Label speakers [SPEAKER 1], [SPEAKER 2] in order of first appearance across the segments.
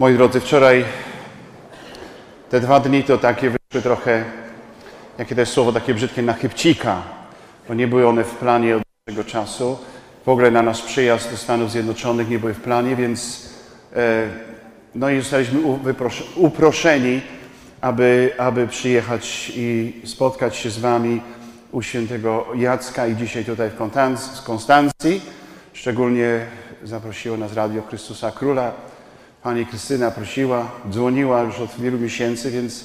[SPEAKER 1] Moi drodzy, wczoraj te dwa dni to takie wyszły trochę, jakie jest słowo takie brzydkie, na chybcika, bo nie były one w planie od tego czasu. W ogóle na nasz przyjazd do Stanów Zjednoczonych nie były w planie, więc e, no i zostaliśmy uproszeni, aby, aby przyjechać i spotkać się z Wami u świętego Jacka i dzisiaj tutaj w Konstancji. Szczególnie zaprosiło nas Radio Chrystusa Króla. Pani Krystyna prosiła, dzwoniła już od wielu miesięcy, więc,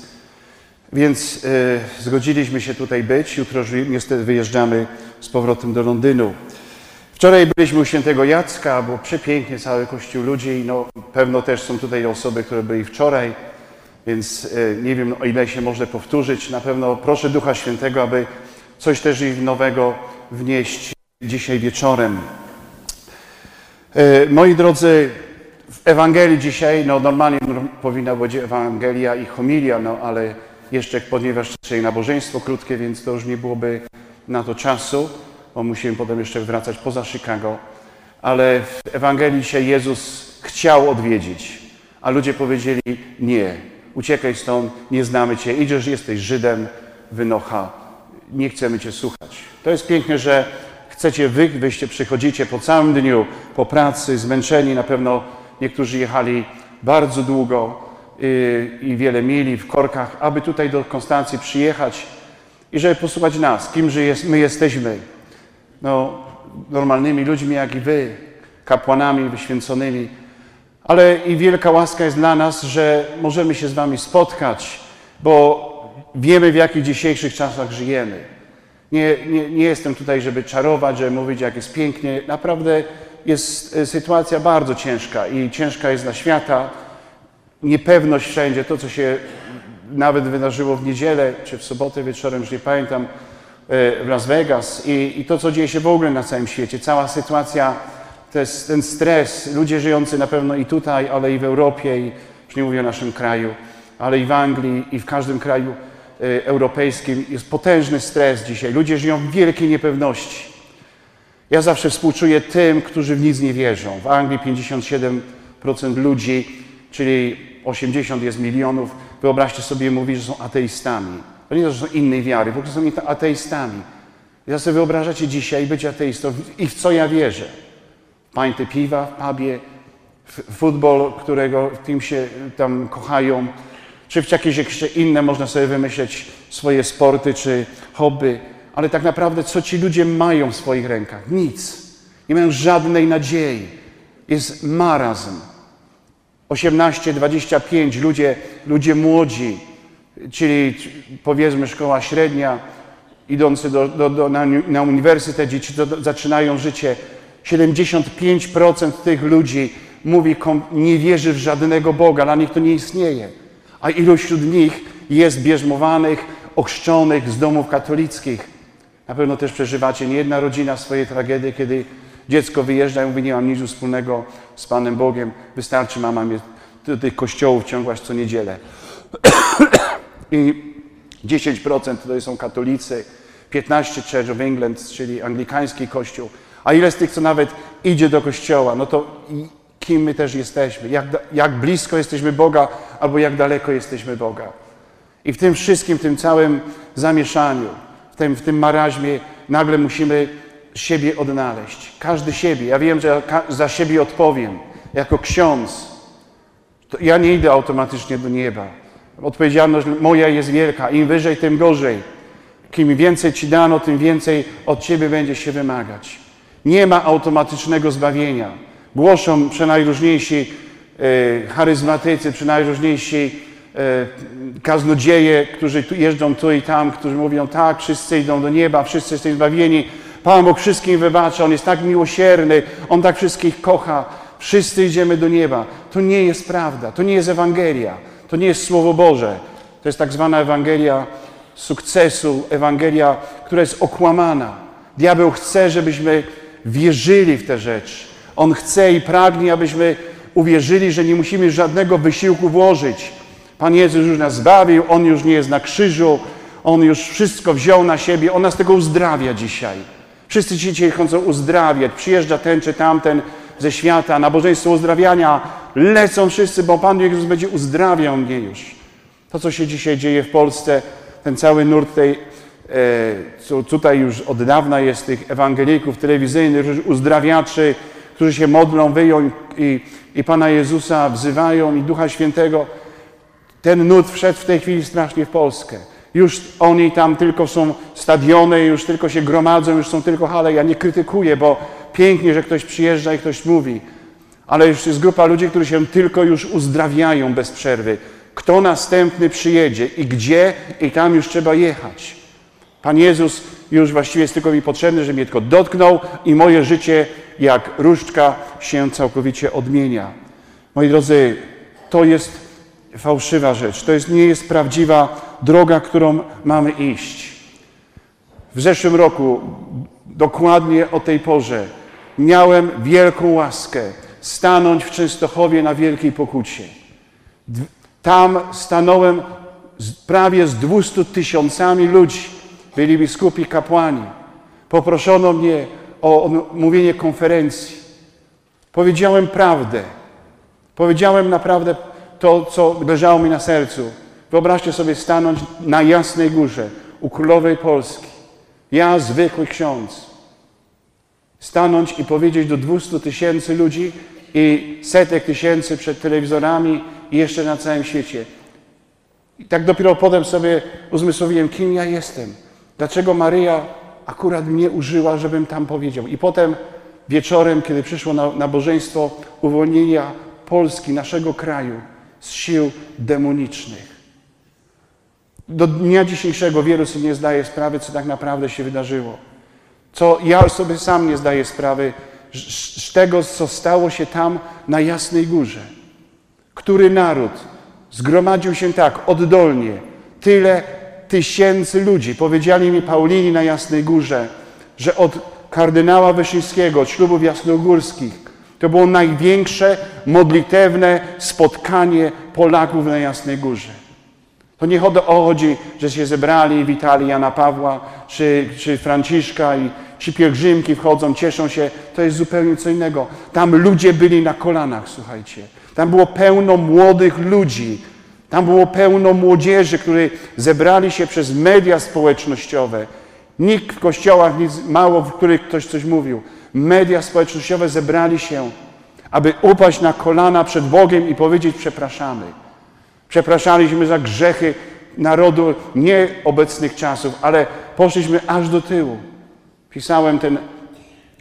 [SPEAKER 1] więc e, zgodziliśmy się tutaj być. Jutro niestety wyjeżdżamy z powrotem do Londynu. Wczoraj byliśmy u świętego Jacka, było przepięknie, cały kościół ludzi. No, pewno też są tutaj osoby, które byli wczoraj, więc e, nie wiem, o ile się może powtórzyć. Na pewno proszę Ducha Świętego, aby coś też ich nowego wnieść dzisiaj wieczorem. E, Moi drodzy, w Ewangelii dzisiaj, no normalnie norm- powinna być Ewangelia i homilia, no ale jeszcze ponieważ dzisiaj nabożeństwo krótkie, więc to już nie byłoby na to czasu, bo musimy potem jeszcze wracać poza Chicago. Ale w Ewangelii dzisiaj Jezus chciał odwiedzić, a ludzie powiedzieli nie, uciekaj stąd, nie znamy Cię, idziesz, jesteś Żydem, wynocha, nie chcemy Cię słuchać. To jest piękne, że chcecie wy, wyście przychodzicie po całym dniu, po pracy, zmęczeni, na pewno niektórzy jechali bardzo długo yy, i wiele mili w korkach, aby tutaj do Konstancji przyjechać i żeby posłuchać nas, kimże my jesteśmy. No, normalnymi ludźmi jak i wy, kapłanami wyświęconymi. Ale i wielka łaska jest dla nas, że możemy się z wami spotkać, bo wiemy w jakich dzisiejszych czasach żyjemy. Nie, nie, nie jestem tutaj, żeby czarować, żeby mówić, jak jest pięknie. Naprawdę jest e, sytuacja bardzo ciężka i ciężka jest dla świata. Niepewność wszędzie, to co się nawet wydarzyło w niedzielę czy w sobotę wieczorem, już nie pamiętam, e, w Las Vegas i, i to, co dzieje się w ogóle na całym świecie. Cała sytuacja, ten stres, ludzie żyjący na pewno i tutaj, ale i w Europie, i już nie mówię o naszym kraju, ale i w Anglii, i w każdym kraju e, europejskim jest potężny stres dzisiaj. Ludzie żyją w wielkiej niepewności. Ja zawsze współczuję tym, którzy w nic nie wierzą. W Anglii 57% ludzi, czyli 80 jest milionów, wyobraźcie sobie, mówi, że są ateistami. To nie to, że są innej wiary, po prostu są ateistami. Ja sobie wyobrażacie dzisiaj być ateistą i w co ja wierzę? W pańty piwa w pubie, w futbol, którego tym się tam kochają, czy w jakieś jeszcze inne można sobie wymyśleć swoje sporty czy hobby, ale tak naprawdę co ci ludzie mają w swoich rękach? Nic. Nie mają żadnej nadziei. Jest marazm. 18, 25, ludzie, ludzie młodzi, czyli powiedzmy szkoła średnia, idący do, do, do, na, na uniwersytet, dzieci do- zaczynają życie. 75% tych ludzi mówi, nie wierzy w żadnego Boga, dla nich to nie istnieje. A ilu wśród nich jest bierzmowanych, ochrzczonych z domów katolickich? Na pewno też przeżywacie nie jedna rodzina swoje tragedie, kiedy dziecko wyjeżdża i mówi, nie mam nic wspólnego z Panem Bogiem, wystarczy mama mnie do tych kościołów ciągłaś co niedzielę. I 10% to są katolicy, 15% Church of England, czyli anglikański kościół. A ile z tych, co nawet idzie do kościoła, no to kim my też jesteśmy, jak, jak blisko jesteśmy Boga, albo jak daleko jesteśmy Boga. I w tym wszystkim, tym całym zamieszaniu, w tym, w tym maraźmie, nagle musimy siebie odnaleźć. Każdy siebie. Ja wiem, że ja za siebie odpowiem jako ksiądz. To ja nie idę automatycznie do nieba. Odpowiedzialność moja jest wielka. Im wyżej, tym gorzej. Kim więcej ci dano, tym więcej od ciebie będzie się wymagać. Nie ma automatycznego zbawienia. Głoszą przenajróżniejsi e, charyzmatycy, przenajróżniejsi kaznodzieje, którzy tu jeżdżą tu i tam, którzy mówią tak, wszyscy idą do nieba, wszyscy jesteśmy zbawieni. Pan Bóg wszystkim wybacza, On jest tak miłosierny, On tak wszystkich kocha. Wszyscy idziemy do nieba. To nie jest prawda, to nie jest Ewangelia, to nie jest Słowo Boże. To jest tak zwana Ewangelia sukcesu, Ewangelia, która jest okłamana. Diabeł chce, żebyśmy wierzyli w te rzeczy. On chce i pragnie, abyśmy uwierzyli, że nie musimy żadnego wysiłku włożyć. Pan Jezus już nas zbawił, On już nie jest na krzyżu, On już wszystko wziął na siebie, On nas tego uzdrawia dzisiaj. Wszyscy dzisiaj chcą uzdrawiać. Przyjeżdża ten czy tamten ze świata, nabożeństwo uzdrawiania. Lecą wszyscy, bo Pan Jezus będzie uzdrawiał mnie już. To, co się dzisiaj dzieje w Polsce, ten cały nurt tej, e, tutaj już od dawna jest tych ewangelików telewizyjnych, uzdrawiaczy, którzy się modlą, wyją i, i Pana Jezusa wzywają i Ducha Świętego. Ten nurt wszedł w tej chwili strasznie w Polskę. Już oni tam tylko są stadiony, już tylko się gromadzą, już są tylko hale. Ja nie krytykuję, bo pięknie, że ktoś przyjeżdża i ktoś mówi. Ale już jest grupa ludzi, którzy się tylko już uzdrawiają bez przerwy. Kto następny przyjedzie i gdzie, i tam już trzeba jechać. Pan Jezus już właściwie jest tylko mi potrzebny, że mnie tylko dotknął i moje życie jak różdżka się całkowicie odmienia. Moi drodzy, to jest fałszywa rzecz. To jest, nie jest prawdziwa droga, którą mamy iść. W zeszłym roku, dokładnie o tej porze, miałem wielką łaskę stanąć w Częstochowie na Wielkiej Pokucie. Tam stanąłem prawie z 200 tysiącami ludzi. Byli biskupi, kapłani. Poproszono mnie o mówienie konferencji. Powiedziałem prawdę. Powiedziałem naprawdę to, co leżało mi na sercu. Wyobraźcie sobie stanąć na Jasnej Górze u Królowej Polski. Ja, zwykły ksiądz. Stanąć i powiedzieć do 200 tysięcy ludzi i setek tysięcy przed telewizorami i jeszcze na całym świecie. I tak dopiero potem sobie uzmysłowiłem, kim ja jestem. Dlaczego Maryja akurat mnie użyła, żebym tam powiedział. I potem wieczorem, kiedy przyszło na nabożeństwo uwolnienia Polski, naszego kraju z sił demonicznych. Do dnia dzisiejszego wielu sobie nie zdaje sprawy, co tak naprawdę się wydarzyło. Co ja sobie sam nie zdaję sprawy z tego, co stało się tam na Jasnej Górze. Który naród zgromadził się tak oddolnie, tyle tysięcy ludzi. Powiedzieli mi Paulini na Jasnej Górze, że od kardynała Wyszyńskiego, od ślubów jasnogórskich, to było największe modlitewne spotkanie Polaków na Jasnej Górze. To nie chodzi, że się zebrali i witali Jana Pawła czy, czy Franciszka i ci pielgrzymki wchodzą, cieszą się. To jest zupełnie co innego. Tam ludzie byli na kolanach, słuchajcie. Tam było pełno młodych ludzi. Tam było pełno młodzieży, którzy zebrali się przez media społecznościowe. Nikt w kościołach, nic, mało w których ktoś coś mówił. Media społecznościowe zebrali się, aby upaść na kolana przed Bogiem i powiedzieć przepraszamy. Przepraszaliśmy za grzechy narodu nieobecnych czasów, ale poszliśmy aż do tyłu. Pisałem ten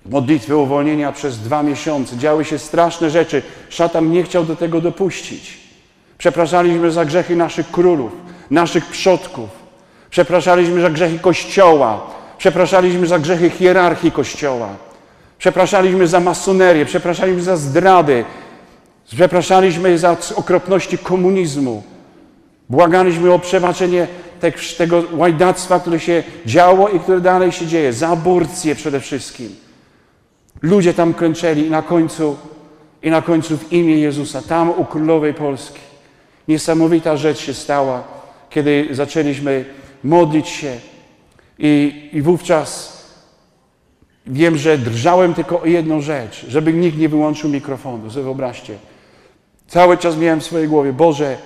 [SPEAKER 1] modlitwę uwolnienia przez dwa miesiące. Działy się straszne rzeczy. Szatan nie chciał do tego dopuścić. Przepraszaliśmy za grzechy naszych królów, naszych przodków. Przepraszaliśmy za grzechy Kościoła. Przepraszaliśmy za grzechy hierarchii Kościoła. Przepraszaliśmy za masonerię. Przepraszaliśmy za zdrady. Przepraszaliśmy za okropności komunizmu. Błagaliśmy o przebaczenie tego łajdactwa, które się działo i które dalej się dzieje. Za aborcję przede wszystkim. Ludzie tam klęczeli i na końcu, i na końcu w imię Jezusa, tam u Królowej Polski. Niesamowita rzecz się stała, kiedy zaczęliśmy modlić się i, i wówczas wiem, że drżałem tylko o jedną rzecz, żeby nikt nie wyłączył mikrofonu. Sobie wyobraźcie. Cały czas miałem w swojej głowie, Boże,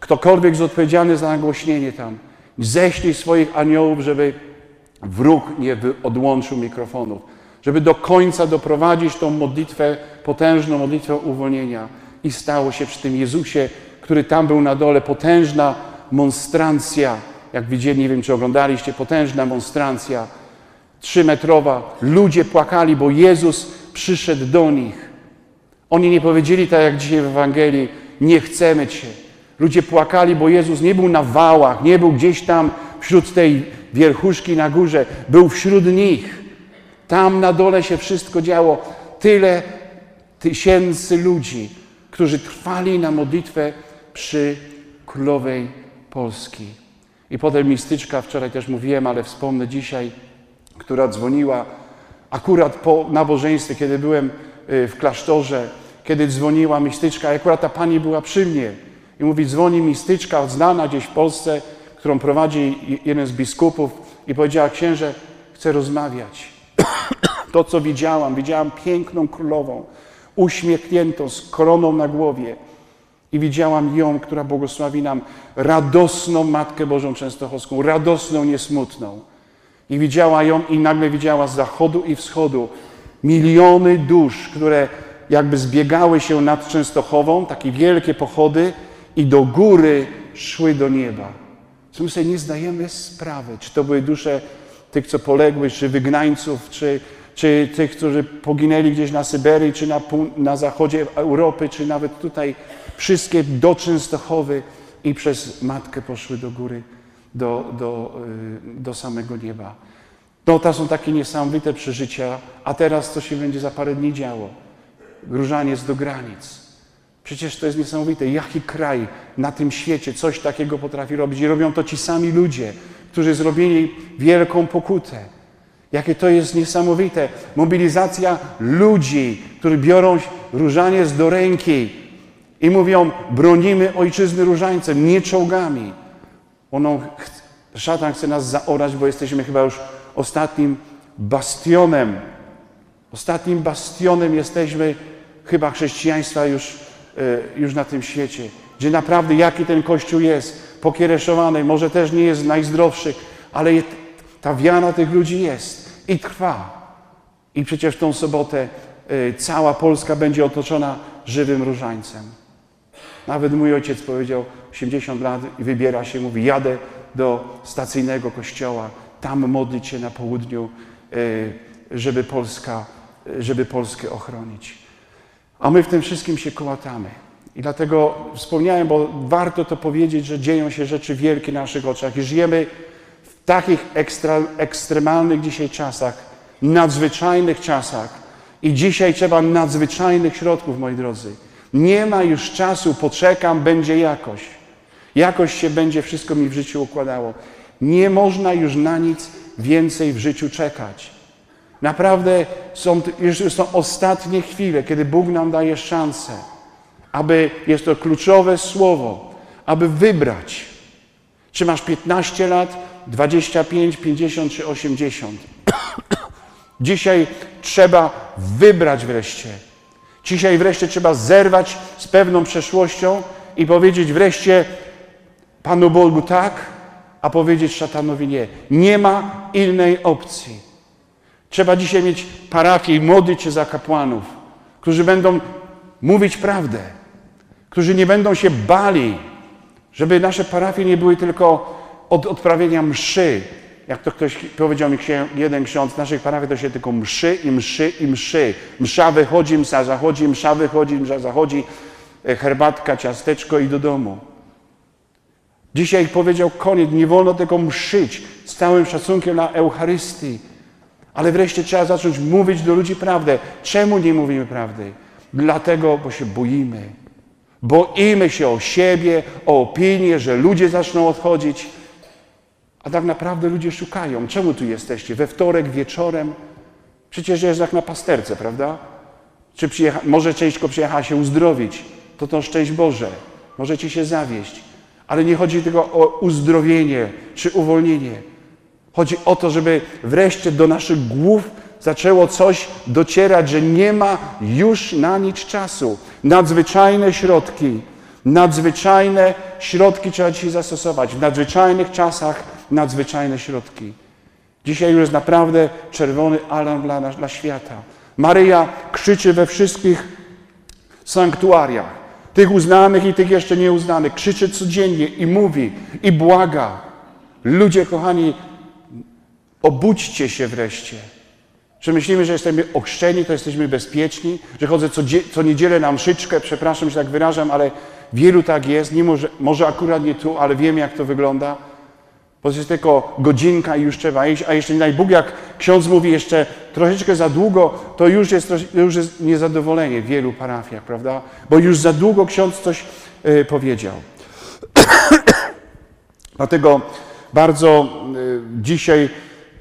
[SPEAKER 1] ktokolwiek jest odpowiedzialny za nagłośnienie tam, ześlij swoich aniołów, żeby wróg nie odłączył mikrofonów, żeby do końca doprowadzić tą modlitwę, potężną modlitwę uwolnienia. I stało się przy tym Jezusie, który tam był na dole, potężna monstrancja, jak widzieli, nie wiem czy oglądaliście, potężna monstrancja, trzymetrowa. Ludzie płakali, bo Jezus przyszedł do nich. Oni nie powiedzieli tak jak dzisiaj w Ewangelii, nie chcemy Cię. Ludzie płakali, bo Jezus nie był na wałach, nie był gdzieś tam wśród tej wierchuszki na górze, był wśród nich. Tam na dole się wszystko działo. Tyle tysięcy ludzi, którzy trwali na modlitwę przy królowej Polski. I potem mistyczka, wczoraj też mówiłem, ale wspomnę dzisiaj, która dzwoniła akurat po nabożeństwie, kiedy byłem y, w klasztorze, kiedy dzwoniła mistyczka, akurat ta pani była przy mnie. I mówi, dzwoni mistyczka, znana gdzieś w Polsce, którą prowadzi jeden z biskupów i powiedziała, księże, chcę rozmawiać. To, co widziałam, widziałam piękną królową, uśmiechniętą, z koroną na głowie. I widziałam ją, która błogosławi nam radosną Matkę Bożą Częstochowską, radosną, niesmutną. I widziała ją i nagle widziała z zachodu i wschodu miliony dusz, które jakby zbiegały się nad Częstochową, takie wielkie pochody i do góry szły do nieba. Co my sobie nie zdajemy sprawy, czy to były dusze tych, co poległy, czy wygnańców, czy, czy tych, którzy poginęli gdzieś na Syberii, czy na, na zachodzie Europy, czy nawet tutaj. Wszystkie do Częstochowy i przez Matkę poszły do góry, do, do, y, do samego nieba. No to są takie niesamowite przeżycia, a teraz co się będzie za parę dni działo? Różaniec do granic. Przecież to jest niesamowite. Jaki kraj na tym świecie coś takiego potrafi robić? I robią to ci sami ludzie, którzy zrobili wielką pokutę. Jakie to jest niesamowite. Mobilizacja ludzi, którzy biorą różaniec do ręki i mówią: bronimy ojczyzny różańcem, nie czołgami. Ono, szatan chce nas zaorać, bo jesteśmy chyba już ostatnim bastionem. Ostatnim bastionem jesteśmy chyba chrześcijaństwa już, e, już na tym świecie. Gdzie naprawdę jaki ten Kościół jest, pokiereszowany, może też nie jest najzdrowszy, ale ta wiara tych ludzi jest i trwa. I przecież w tą sobotę e, cała Polska będzie otoczona żywym różańcem. Nawet mój ojciec powiedział 80 lat i wybiera się, mówi, jadę do stacyjnego kościoła, tam modlić się na południu, e, żeby, Polska, e, żeby Polskę ochronić. A my w tym wszystkim się kołatamy. I dlatego wspomniałem, bo warto to powiedzieć, że dzieją się rzeczy wielkie na naszych oczach i żyjemy w takich ekstra, ekstremalnych dzisiaj czasach, nadzwyczajnych czasach. I dzisiaj trzeba nadzwyczajnych środków, moi drodzy. Nie ma już czasu, poczekam, będzie jakoś. Jakoś się będzie wszystko mi w życiu układało. Nie można już na nic więcej w życiu czekać. Naprawdę są, już są ostatnie chwile, kiedy Bóg nam daje szansę, aby, jest to kluczowe słowo, aby wybrać, czy masz 15 lat, 25, 50 czy 80. Dzisiaj trzeba wybrać wreszcie. Dzisiaj wreszcie trzeba zerwać z pewną przeszłością i powiedzieć wreszcie Panu Bogu tak, a powiedzieć szatanowi nie. Nie ma innej opcji. Trzeba dzisiaj mieć parafię i modlić się za kapłanów, którzy będą mówić prawdę, którzy nie będą się bali, żeby nasze parafie nie były tylko od odprawienia mszy. Jak to ktoś powiedział mi jeden ksiądz, w naszych parafiach to się tylko mszy i mszy i mszy. Msza wychodzi, msza zachodzi, msza wychodzi, msza zachodzi, e, herbatka, ciasteczko i do domu. Dzisiaj powiedział koniec, nie wolno tego mszyć z całym szacunkiem na Eucharystii. Ale wreszcie trzeba zacząć mówić do ludzi prawdę. Czemu nie mówimy prawdy? Dlatego, bo się boimy. Boimy się o siebie, o opinię, że ludzie zaczną odchodzić. A tak naprawdę ludzie szukają. Czemu tu jesteście? We wtorek wieczorem? Przecież jest jak na pasterce, prawda? Czy przyjecha... może częściko przyjechała się uzdrowić? To to szczęść Boże. Możecie się zawieść. Ale nie chodzi tylko o uzdrowienie czy uwolnienie. Chodzi o to, żeby wreszcie do naszych głów zaczęło coś docierać, że nie ma już na nic czasu. Nadzwyczajne środki, nadzwyczajne środki trzeba dzisiaj zastosować. W nadzwyczajnych czasach nadzwyczajne środki. Dzisiaj już jest naprawdę czerwony alarm dla, dla świata. Maryja krzyczy we wszystkich sanktuariach, tych uznanych i tych jeszcze nieuznanych. Krzyczy codziennie i mówi, i błaga. Ludzie, kochani, Obudźcie się wreszcie. Że myślimy, że jesteśmy ochrzczeni, to jesteśmy bezpieczni, że chodzę co, co niedzielę na mszyczkę, przepraszam, że tak wyrażam, ale wielu tak jest, nie może, może akurat nie tu, ale wiem, jak to wygląda. Bo jest tylko godzinka i już trzeba iść, a jeszcze nie daj Bóg, jak ksiądz mówi jeszcze troszeczkę za długo, to już jest, już jest niezadowolenie w wielu parafiach, prawda? Bo już za długo ksiądz coś y, powiedział. Dlatego bardzo y, dzisiaj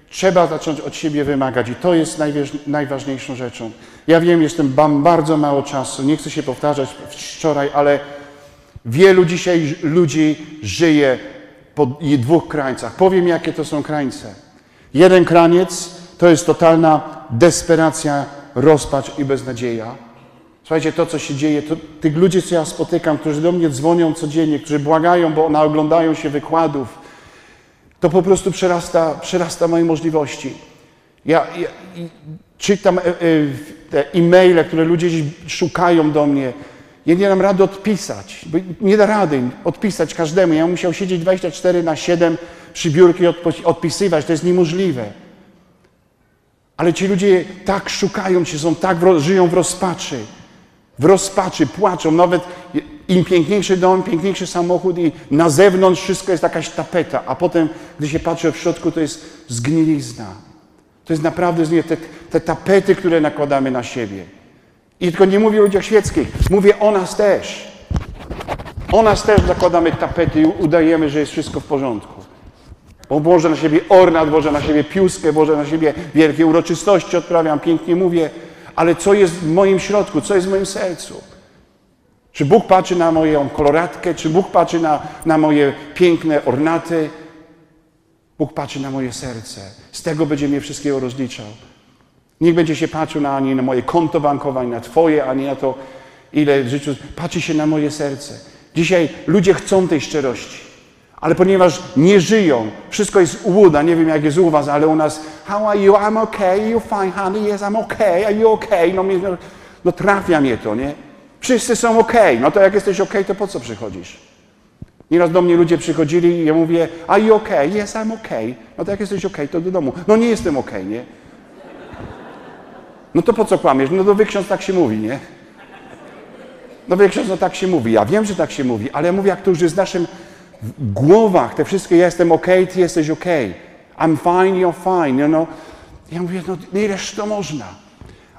[SPEAKER 1] Trzeba zacząć od siebie wymagać i to jest najważniejszą rzeczą. Ja wiem, jestem, mam bardzo mało czasu, nie chcę się powtarzać wczoraj, ale wielu dzisiaj ludzi żyje po dwóch krańcach. Powiem, jakie to są krańce. Jeden kraniec to jest totalna desperacja, rozpacz i beznadzieja. Słuchajcie, to co się dzieje, to tych ludzi, co ja spotykam, którzy do mnie dzwonią codziennie, którzy błagają, bo naoglądają się wykładów, to po prostu przerasta, przerasta moje możliwości. Ja, ja czytam e, e, te e-maile, które ludzie szukają do mnie. Ja nie dam rady odpisać, nie da rady odpisać każdemu. Ja musiał siedzieć 24 na 7 przy biurku i odpisywać. To jest niemożliwe. Ale ci ludzie tak szukają się, są tak, żyją w rozpaczy. W rozpaczy, płaczą. Nawet im piękniejszy dom, piękniejszy samochód i na zewnątrz wszystko jest jakaś tapeta, a potem, gdy się patrzy w środku, to jest zgnilizna. To jest naprawdę te, te tapety, które nakładamy na siebie. I tylko nie mówię o ludziach świeckich, mówię o nas też. O nas też zakładamy tapety i udajemy, że jest wszystko w porządku. Bo włożę na siebie ornat, włożę na siebie piuskę, włożę na siebie wielkie uroczystości, odprawiam, pięknie mówię, ale co jest w moim środku, co jest w moim sercu? Czy Bóg patrzy na moją koloratkę, czy Bóg patrzy na, na moje piękne ornaty? Bóg patrzy na moje serce. Z tego będzie mnie wszystkiego rozliczał. Nikt będzie się patrzył na, ani na moje konto bankowe, ani na Twoje, ani na to, ile w życiu. Patrzy się na moje serce. Dzisiaj ludzie chcą tej szczerości. Ale ponieważ nie żyją, wszystko jest łuda, nie wiem jak jest u was, ale u nas how are you? I'm okay, you fine honey, yes I'm okay, are you okay? No, no, no trafia mnie to, nie? Wszyscy są okay, no to jak jesteś okay, to po co przychodzisz? Nieraz do mnie ludzie przychodzili i ja mówię, are you okay? Yes, I'm okay. No to jak jesteś okay, to do domu. No nie jestem okay, nie? No to po co kłamiesz? No to wyksiądz tak się mówi, nie? No wyksiądz, no tak się mówi. Ja wiem, że tak się mówi, ale ja mówię, jak to już jest w naszym głowach, te wszystkie, ja jestem ok, ty jesteś ok. I'm fine, you're fine, you know. Ja mówię, no ileż to można.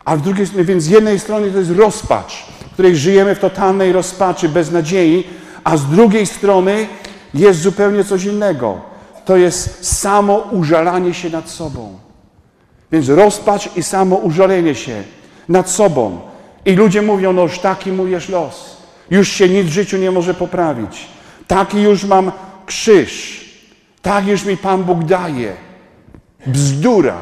[SPEAKER 1] A w drugiej stronie, więc z jednej strony to jest rozpacz, w której żyjemy w totalnej rozpaczy, bez nadziei, a z drugiej strony jest zupełnie coś innego. To jest samo użalanie się nad sobą. Więc rozpacz i samo użalenie się nad sobą. I ludzie mówią, no już taki mój jest los. Już się nic w życiu nie może poprawić. Taki już mam krzyż. Tak już mi Pan Bóg daje. Bzdura.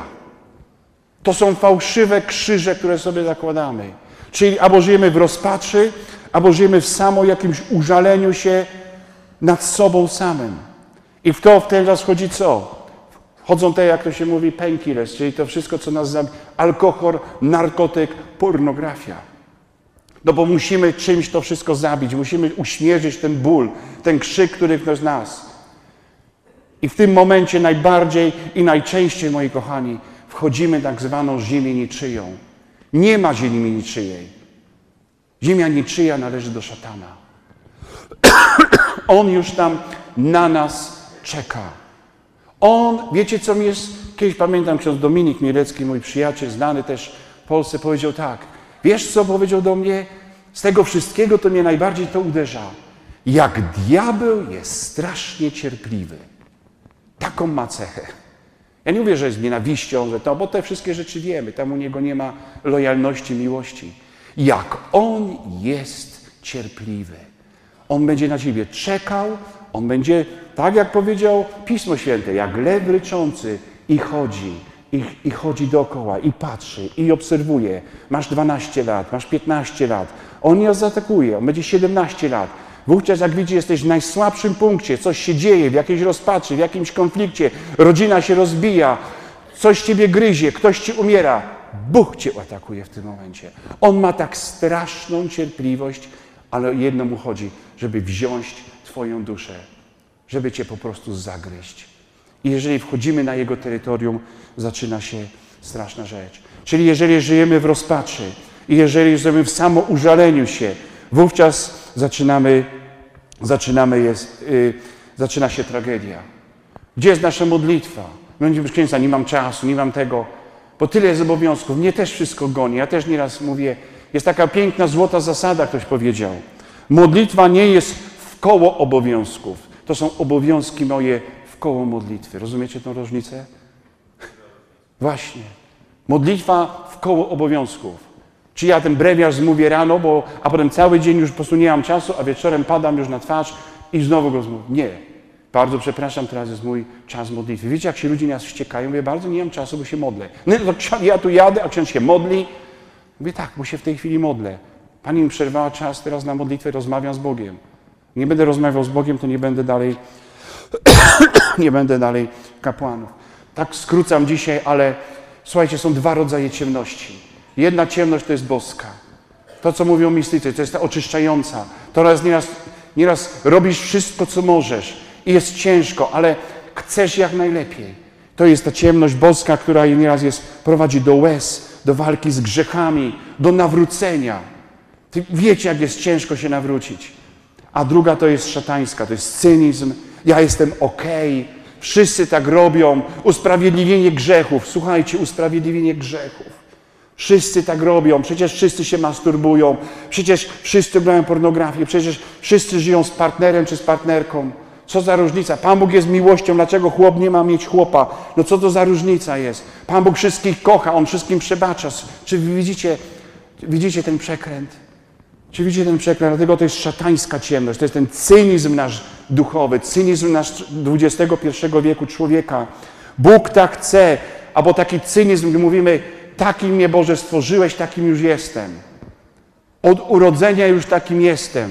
[SPEAKER 1] To są fałszywe krzyże, które sobie zakładamy. Czyli albo żyjemy w rozpaczy, albo żyjemy w samo jakimś użaleniu się nad sobą samym. I w to w ten raz chodzi co? Chodzą te, jak to się mówi, painkillers, czyli to wszystko, co nas zabija. Alkohol, narkotyk, pornografia. No bo musimy czymś to wszystko zabić, musimy uśmierzyć ten ból, ten krzyk, który w nas. I w tym momencie najbardziej i najczęściej, moi kochani, wchodzimy tak zwaną ziemię niczyją. Nie ma ziemi niczyjej. Ziemia niczyja należy do szatana. On już tam na nas czeka. On, wiecie co mi jest, kiedyś pamiętam ksiądz Dominik Mielecki, mój przyjaciel, znany też w Polsce, powiedział tak, wiesz co powiedział do mnie? Z tego wszystkiego to mnie najbardziej to uderza. Jak diabeł jest strasznie cierpliwy. Taką ma cechę. Ja nie mówię, że jest nienawiścią, że to, bo te wszystkie rzeczy wiemy. Tam u niego nie ma lojalności, miłości. Jak on jest cierpliwy. On będzie na ciebie czekał, on będzie, tak jak powiedział Pismo Święte, jak lew ryczący i chodzi, i, i chodzi dookoła, i patrzy, i obserwuje. Masz 12 lat, masz 15 lat. On nie zaatakuje, on będzie 17 lat. Wówczas jak widzi, jesteś w najsłabszym punkcie, coś się dzieje, w jakiejś rozpaczy, w jakimś konflikcie, rodzina się rozbija, coś ciebie gryzie, ktoś ci umiera. Bóg cię atakuje w tym momencie. On ma tak straszną cierpliwość, ale jedno mu chodzi, żeby wziąć Twoją duszę, żeby Cię po prostu zagryźć. I jeżeli wchodzimy na Jego terytorium, zaczyna się straszna rzecz. Czyli jeżeli żyjemy w rozpaczy i jeżeli żyjemy w samoużaleniu się, wówczas zaczynamy, zaczynamy jest, yy, zaczyna się tragedia. Gdzie jest nasza modlitwa? Będzie księdza, nie mam czasu, nie mam tego, bo tyle jest obowiązków. Mnie też wszystko goni. Ja też nieraz mówię, jest taka piękna, złota zasada, ktoś powiedział. Modlitwa nie jest koło obowiązków. To są obowiązki moje w koło modlitwy. Rozumiecie tę różnicę? Właśnie. Modlitwa w koło obowiązków. Czy ja ten brewiarz zmówię rano, bo, a potem cały dzień już po prostu nie mam czasu, a wieczorem padam już na twarz i znowu go zmówię. Nie. Bardzo przepraszam, teraz jest mój czas modlitwy. Wiecie, jak się ludzie nas wściekają? Mówię, bardzo nie mam czasu, bo się modlę. No to ja tu jadę, a ksiądz się modli. Mówię, tak, bo się w tej chwili modlę. Pani mi przerwała czas teraz na modlitwę, rozmawiam z Bogiem. Nie będę rozmawiał z Bogiem, to nie będę dalej, nie będę dalej kapłanów. Tak skrócam dzisiaj, ale słuchajcie, są dwa rodzaje ciemności. Jedna ciemność to jest boska. To, co mówią mistycy, to jest ta oczyszczająca. To raz nieraz, nieraz robisz wszystko, co możesz i jest ciężko, ale chcesz jak najlepiej. To jest ta ciemność boska, która nieraz jest, prowadzi do łez, do walki z grzechami, do nawrócenia. Ty wiecie, jak jest ciężko się nawrócić. A druga to jest szatańska, to jest cynizm. Ja jestem okej, wszyscy tak robią. Usprawiedliwienie grzechów. Słuchajcie, usprawiedliwienie grzechów. Wszyscy tak robią, przecież wszyscy się masturbują, przecież wszyscy oglądają pornografię, przecież wszyscy żyją z partnerem czy z partnerką. Co za różnica? Pan Bóg jest miłością, dlaczego chłop nie ma mieć chłopa? No co to za różnica jest? Pan Bóg wszystkich kocha, On wszystkim przebacza. Czy widzicie, widzicie ten przekręt? Czy widzicie ten przekręt? Dlatego to jest szatańska ciemność, to jest ten cynizm nasz duchowy, cynizm nasz XXI wieku człowieka. Bóg tak chce, albo taki cynizm, gdy mówimy, takim mnie Boże stworzyłeś, takim już jestem. Od urodzenia już takim jestem.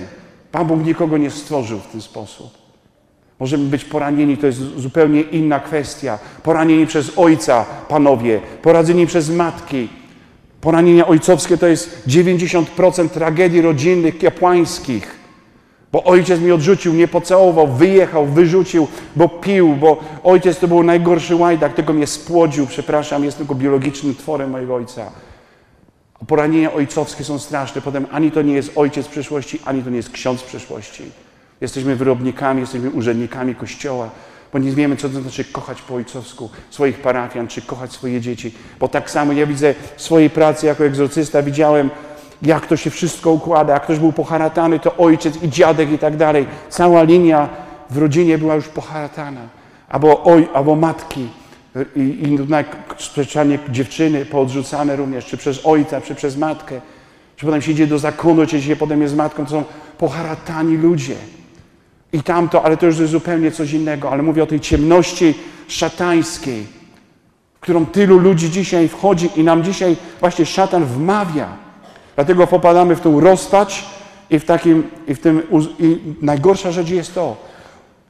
[SPEAKER 1] Pan Bóg nikogo nie stworzył w ten sposób. Możemy być poranieni, to jest zupełnie inna kwestia. Poranieni przez ojca, panowie, poradzeni przez matki. Poranienia ojcowskie to jest 90% tragedii rodzinnych, kapłańskich. Bo ojciec mi odrzucił, nie pocałował, wyjechał, wyrzucił, bo pił, bo ojciec to był najgorszy łajdak, tego mnie spłodził, przepraszam, jest tylko biologicznym tworem mojego ojca. Poranienia ojcowskie są straszne. Potem ani to nie jest ojciec przyszłości, ani to nie jest ksiądz przyszłości. Jesteśmy wyrobnikami, jesteśmy urzędnikami Kościoła, bo nie wiemy, co to znaczy kochać po ojcowsku swoich parafian, czy kochać swoje dzieci. Bo tak samo ja widzę w swojej pracy jako egzorcysta, widziałem, jak to się wszystko układa. Jak ktoś był poharatany, to ojciec i dziadek i tak dalej. Cała linia w rodzinie była już poharatana. Albo, oj, albo matki i, i sprzeczanie dziewczyny poodrzucane również, czy przez ojca, czy przez matkę. Czy potem się idzie do zakonu, czy się potem jest matką, to są poharatani ludzie. I tamto, ale to już jest zupełnie coś innego. Ale mówię o tej ciemności szatańskiej, w którą tylu ludzi dzisiaj wchodzi i nam dzisiaj właśnie szatan wmawia. Dlatego popadamy w tą rozpacz i w takim, i w tym, i najgorsza rzecz jest to,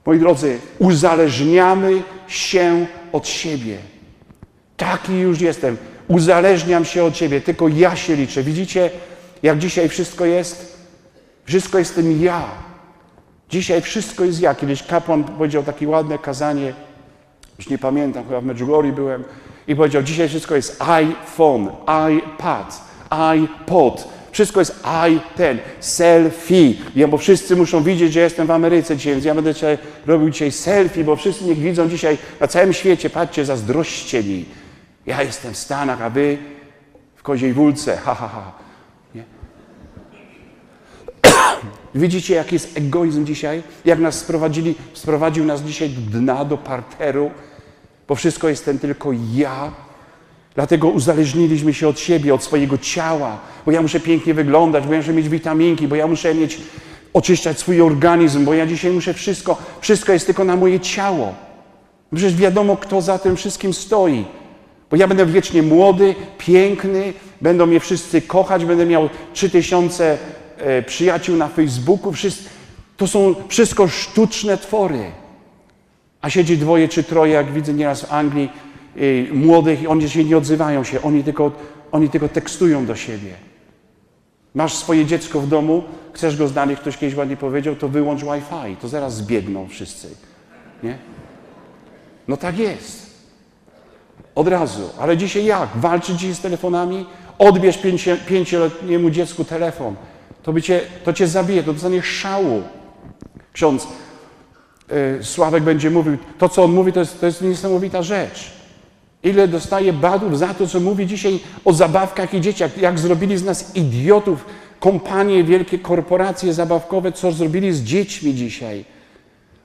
[SPEAKER 1] moi drodzy, uzależniamy się od siebie. Taki już jestem. Uzależniam się od siebie, tylko ja się liczę. Widzicie, jak dzisiaj wszystko jest? Wszystko jest tym ja. Dzisiaj wszystko jest ja. Kiedyś kapłan powiedział takie ładne kazanie, już nie pamiętam, chyba w Medjugorje byłem, i powiedział, dzisiaj wszystko jest iPhone, iPad, iPod. Wszystko jest i ten, selfie. Ja, bo wszyscy muszą widzieć, że jestem w Ameryce dzisiaj, więc ja będę dzisiaj robił dzisiaj selfie, bo wszyscy niech widzą dzisiaj na całym świecie, patrzcie, zazdroście mi. Ja jestem w Stanach, a wy w Koziej Wólce, ha, ha, ha. Nie? Widzicie, jaki jest egoizm dzisiaj? Jak nas sprowadzili, sprowadził nas dzisiaj do dna, do parteru, bo wszystko jestem tylko ja, Dlatego uzależniliśmy się od siebie, od swojego ciała, bo ja muszę pięknie wyglądać, bo ja muszę mieć witaminki, bo ja muszę mieć, oczyszczać swój organizm, bo ja dzisiaj muszę wszystko, wszystko jest tylko na moje ciało. Przecież wiadomo, kto za tym wszystkim stoi. Bo ja będę wiecznie młody, piękny, będą mnie wszyscy kochać, będę miał trzy tysiące e, przyjaciół na Facebooku. To są wszystko sztuczne twory. A siedzi dwoje czy troje, jak widzę nieraz w Anglii, Y, młodych i oni się nie odzywają się, oni tylko, oni tylko tekstują do siebie. Masz swoje dziecko w domu, chcesz go znaleźć, ktoś kiedyś ładnie powiedział, to wyłącz Wi-Fi, to zaraz zbiegną wszyscy. Nie? No tak jest. Od razu. Ale dzisiaj jak? Walczyć dzisiaj z telefonami? Odbierz pięcio, pięcioletniemu dziecku telefon. To, by cię, to cię zabije, to dostanie szału. Ksiądz yy, Sławek będzie mówił, to co on mówi, to jest, to jest niesamowita rzecz. Ile dostaje badów za to, co mówi dzisiaj o zabawkach i dzieciach, jak zrobili z nas idiotów kompanie, wielkie korporacje zabawkowe, co zrobili z dziećmi dzisiaj.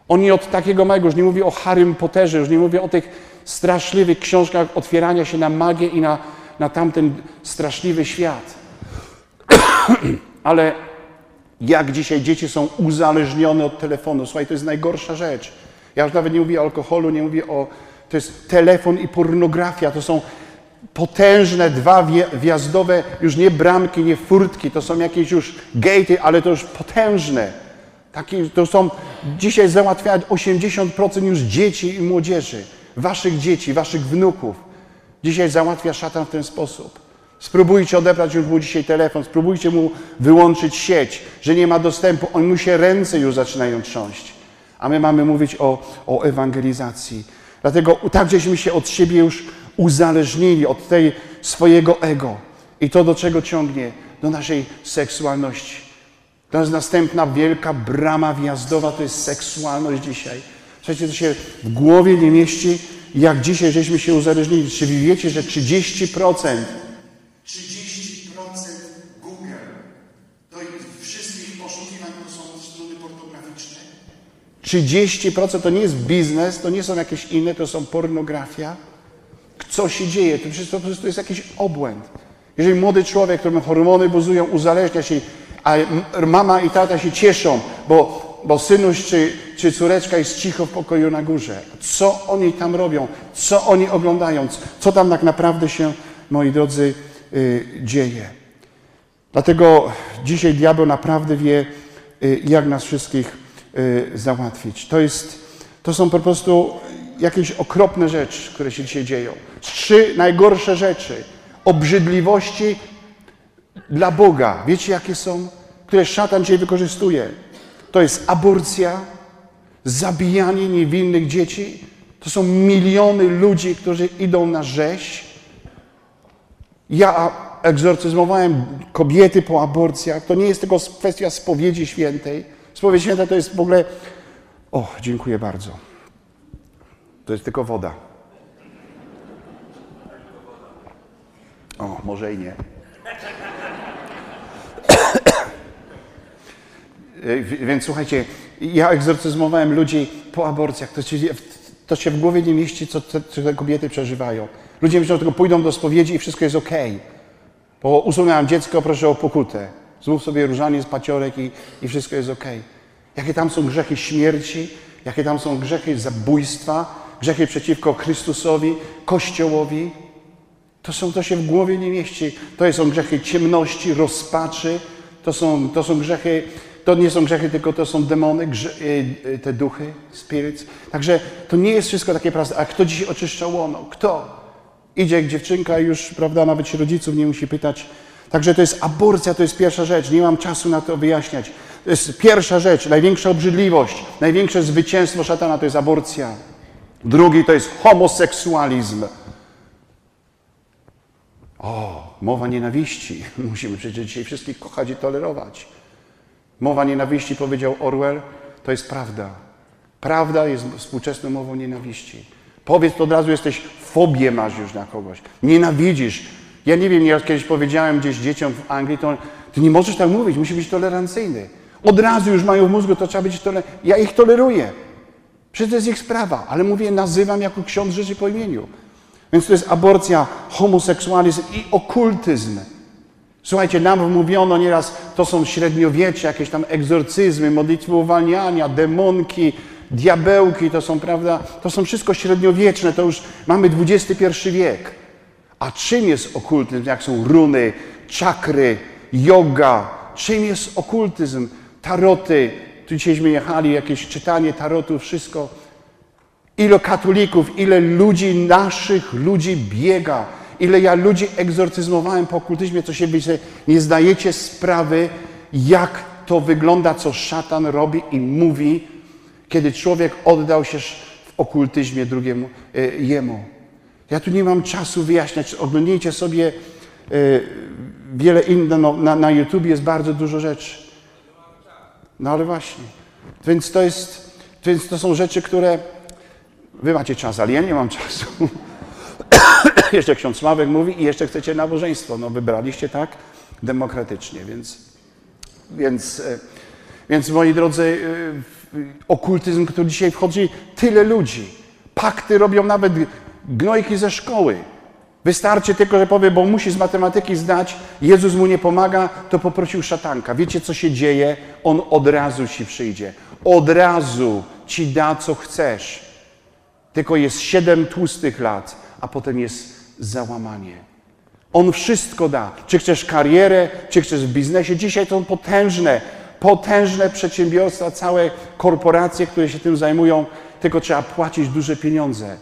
[SPEAKER 1] Oni od takiego małego, już nie mówię o Harrym Potterze, już nie mówię o tych straszliwych książkach otwierania się na magię i na, na tamten straszliwy świat. Ale jak dzisiaj dzieci są uzależnione od telefonu. Słuchaj, to jest najgorsza rzecz. Ja już nawet nie mówię o alkoholu, nie mówię o to jest telefon i pornografia. To są potężne, dwa wjazdowe, już nie bramki, nie furtki, to są jakieś już gatey, ale to już potężne. Takie, to są, dzisiaj załatwiać 80% już dzieci i młodzieży, waszych dzieci, waszych wnuków. Dzisiaj załatwia szatan w ten sposób. Spróbujcie odebrać już mu dzisiaj telefon, spróbujcie mu wyłączyć sieć, że nie ma dostępu. On mu się ręce już zaczynają trząść. A my mamy mówić o, o ewangelizacji. Dlatego tak żeśmy się od siebie już uzależnili, od tej swojego ego. I to do czego ciągnie? Do naszej seksualności. To jest następna wielka brama wjazdowa, to jest seksualność dzisiaj. Słuchajcie, to się w głowie nie mieści, jak dzisiaj żeśmy się uzależnili. Czy wiecie, że 30% 30% Google to wszystkich poszukiwań to są strony pornograficzne? 30% to nie jest biznes, to nie są jakieś inne, to są pornografia. Co się dzieje? To wszystko prostu jest jakiś obłęd. Jeżeli młody człowiek, którym hormony buzują, uzależnia się, a mama i tata się cieszą, bo, bo synuś czy, czy córeczka jest cicho w pokoju na górze. Co oni tam robią? Co oni oglądają? Co tam tak naprawdę się, moi drodzy, Y, dzieje. Dlatego dzisiaj diabeł naprawdę wie, y, jak nas wszystkich załatwić. To, jest, to są po prostu jakieś okropne rzeczy, które się dzisiaj dzieją. Trzy najgorsze rzeczy. Obrzydliwości dla Boga. Wiecie, jakie są? Które szatan dzisiaj wykorzystuje. To jest aborcja, zabijanie niewinnych dzieci. To są miliony ludzi, którzy idą na rzeź ja egzorcyzmowałem kobiety po aborcjach. To nie jest tylko kwestia spowiedzi świętej. Spowiedź święta to jest w ogóle. O, dziękuję bardzo. To jest tylko woda. O, może i nie. Więc słuchajcie, ja egzorcyzmowałem ludzi po aborcjach. To się, to się w głowie nie mieści, co te, co te kobiety przeżywają. Ludzie myślą, że tylko pójdą do spowiedzi i wszystko jest ok. Bo usunąłem dziecko, proszę o pokutę. Zmów sobie różanie z paciorek i, i wszystko jest ok. Jakie tam są grzechy śmierci, jakie tam są grzechy zabójstwa, grzechy przeciwko Chrystusowi, Kościołowi. To, są, to się w głowie nie mieści. To są grzechy ciemności, rozpaczy. To są, to są grzechy, to nie są grzechy, tylko to są demony, grze, y, y, te duchy, spirits. Także to nie jest wszystko takie proste. A kto dzisiaj oczyszcza łono? Kto? Idzie dziewczynka już, prawda, nawet się rodziców nie musi pytać. Także to jest aborcja, to jest pierwsza rzecz. Nie mam czasu na to wyjaśniać. To jest pierwsza rzecz, największa obrzydliwość, największe zwycięstwo szatana to jest aborcja. Drugi to jest homoseksualizm. O, mowa nienawiści. Musimy przecież dzisiaj wszystkich kochać i tolerować. Mowa nienawiści, powiedział Orwell, to jest prawda. Prawda jest współczesną mową nienawiści. Powiedz to od razu, jesteś fobię masz już na kogoś. Nienawidzisz. Ja nie wiem, ja kiedyś powiedziałem gdzieś dzieciom w Anglii, to ty nie możesz tak mówić, musi być tolerancyjny. Od razu już mają w mózgu, to trzeba być tolerancyjny. Ja ich toleruję. Przecież to jest ich sprawa, ale mówię, nazywam jako ksiądz rzeczy po imieniu. Więc to jest aborcja, homoseksualizm i okultyzm. Słuchajcie, nam mówiono nieraz, to są średniowiecze, jakieś tam egzorcyzmy, modlitwy uwalniania, demonki, diabełki, to są, prawda, to są wszystko średniowieczne, to już mamy XXI wiek. A czym jest okultyzm? Jak są runy, czakry, yoga? Czym jest okultyzm? Taroty. Tu dzisiejśmy jechali, jakieś czytanie tarotu, wszystko. Ile katolików, ile ludzi, naszych ludzi biega. Ile ja ludzi egzorcyzmowałem po okultyzmie, co się wy nie zdajecie sprawy, jak to wygląda, co szatan robi i mówi kiedy człowiek oddał się w okultyzmie drugiemu e, jemu. Ja tu nie mam czasu wyjaśniać. Oglądnijcie sobie e, wiele innych. No, na, na YouTube jest bardzo dużo rzeczy. No ale właśnie. Więc to jest, więc to są rzeczy, które wy macie czas, ale ja nie mam czasu. jeszcze ksiądz Sławek mówi i jeszcze chcecie nabożeństwo. No wybraliście tak demokratycznie, więc, więc, e, więc moi drodzy, okultyzm, który dzisiaj wchodzi, tyle ludzi. Pakty robią nawet gnojki ze szkoły. Wystarczy tylko, że powie, bo musi z matematyki zdać, Jezus mu nie pomaga, to poprosił szatanka. Wiecie, co się dzieje? On od razu ci przyjdzie. Od razu ci da, co chcesz. Tylko jest siedem tłustych lat, a potem jest załamanie. On wszystko da. Czy chcesz karierę, czy chcesz w biznesie. Dzisiaj to potężne, potężne przedsiębiorstwa, całe korporacje, które się tym zajmują, tylko trzeba płacić duże pieniądze.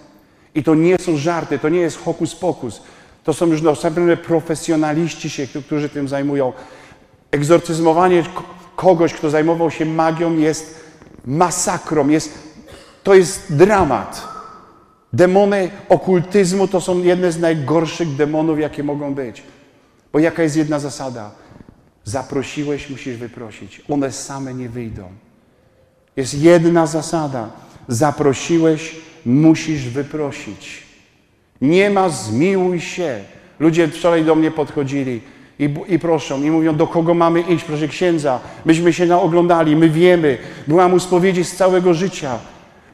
[SPEAKER 1] I to nie są żarty, to nie jest hokus pokus. To są już naprawdę profesjonaliści się, którzy tym zajmują. Egzorcyzmowanie kogoś, kto zajmował się magią, jest masakrą, jest, to jest dramat. Demony okultyzmu to są jedne z najgorszych demonów, jakie mogą być. Bo jaka jest jedna zasada? Zaprosiłeś, musisz wyprosić. One same nie wyjdą. Jest jedna zasada. Zaprosiłeś, musisz wyprosić. Nie ma zmiłuj się. Ludzie wczoraj do mnie podchodzili i, i proszą, i mówią, do kogo mamy iść, proszę księdza. Myśmy się naoglądali, my wiemy. Byłam u spowiedzi z całego życia,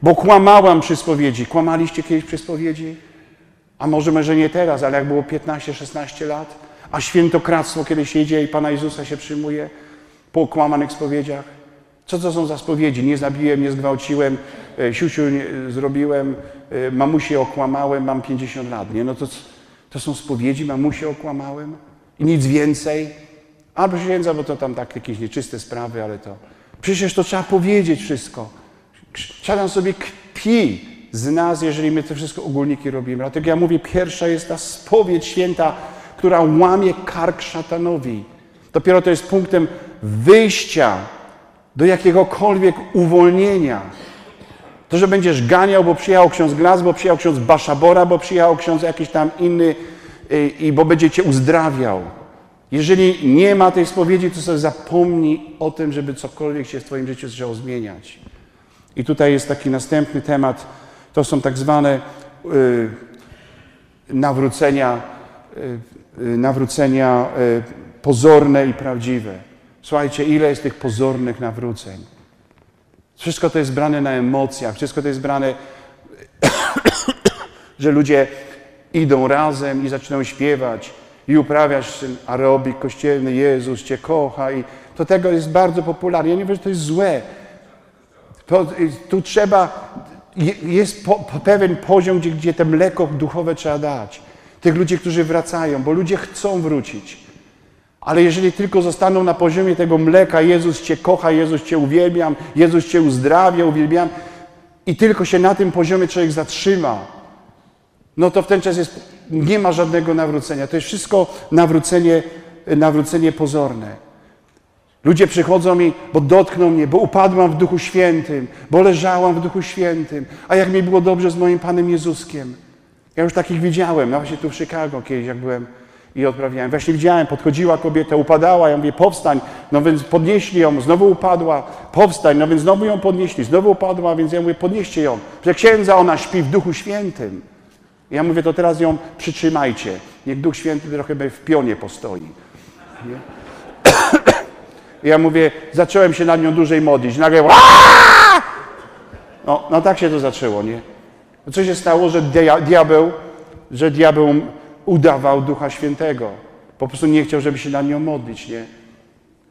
[SPEAKER 1] bo kłamałam przy spowiedzi. Kłamaliście kiedyś przy spowiedzi? A może, może nie teraz, ale jak było 15-16 lat? A świętokradztwo, kiedy się idzie i Pana Jezusa się przyjmuje po kłamanych spowiedziach? Co to są za spowiedzi? Nie zabiłem, nie zgwałciłem, e, siusiu zrobiłem, e, mamusię okłamałem, mam 50 lat. Nie? No to, to są spowiedzi, mamusię okłamałem i nic więcej. Albo księdza, bo to tam tak jakieś nieczyste sprawy, ale to... Przecież to trzeba powiedzieć wszystko. Szatan sobie kpi z nas, jeżeli my te wszystko ogólniki robimy. Dlatego ja mówię, pierwsza jest ta spowiedź święta, która łamie kark szatanowi. Dopiero to jest punktem wyjścia do jakiegokolwiek uwolnienia. To, że będziesz ganiał, bo przyjechał ksiądz Glas, bo przyjechał ksiądz Baszabora, bo przyjechał ksiądz jakiś tam inny y, i bo będzie cię uzdrawiał. Jeżeli nie ma tej spowiedzi, to sobie zapomnij o tym, żeby cokolwiek się w twoim życiu zaczęło zmieniać. I tutaj jest taki następny temat, to są tak zwane y, nawrócenia, y, y nawrócenia y, pozorne i prawdziwe. Słuchajcie, ile jest tych pozornych nawróceń. Wszystko to jest brane na emocjach, wszystko to jest brane, że ludzie idą razem i zaczynają śpiewać i uprawiać ten aerobik kościelny, Jezus Cię kocha i to tego jest bardzo popularne. Ja nie wiem, że to jest złe. To, tu trzeba, jest po, po pewien poziom, gdzie, gdzie te mleko duchowe trzeba dać. Tych ludzi, którzy wracają, bo ludzie chcą wrócić. Ale jeżeli tylko zostaną na poziomie tego mleka, Jezus Cię kocha, Jezus Cię uwielbiam, Jezus Cię uzdrawia, uwielbiam, i tylko się na tym poziomie człowiek zatrzyma, no to w ten czas jest, nie ma żadnego nawrócenia. To jest wszystko nawrócenie, nawrócenie pozorne. Ludzie przychodzą mi, bo dotkną mnie, bo upadłam w Duchu Świętym, bo leżałam w Duchu Świętym, a jak mi było dobrze z moim Panem Jezuskiem. Ja już takich widziałem, no właśnie tu w Chicago kiedyś, jak byłem i odprawiałem. Właśnie widziałem, podchodziła kobieta, upadała, ja mówię, powstań, no więc podnieśli ją, znowu upadła, powstań, no więc znowu ją podnieśli, znowu upadła, więc ja mówię, podnieście ją. Że księdza, ona śpi w Duchu Świętym. Ja mówię, to teraz ją przytrzymajcie. Niech Duch Święty trochę w pionie postoi. Nie? ja mówię, zacząłem się nad nią dłużej modlić. Nagle no, no tak się to zaczęło, nie? Co się stało, że diabeł, że diabeł udawał Ducha Świętego. Po prostu nie chciał, żeby się na nią modlić, nie?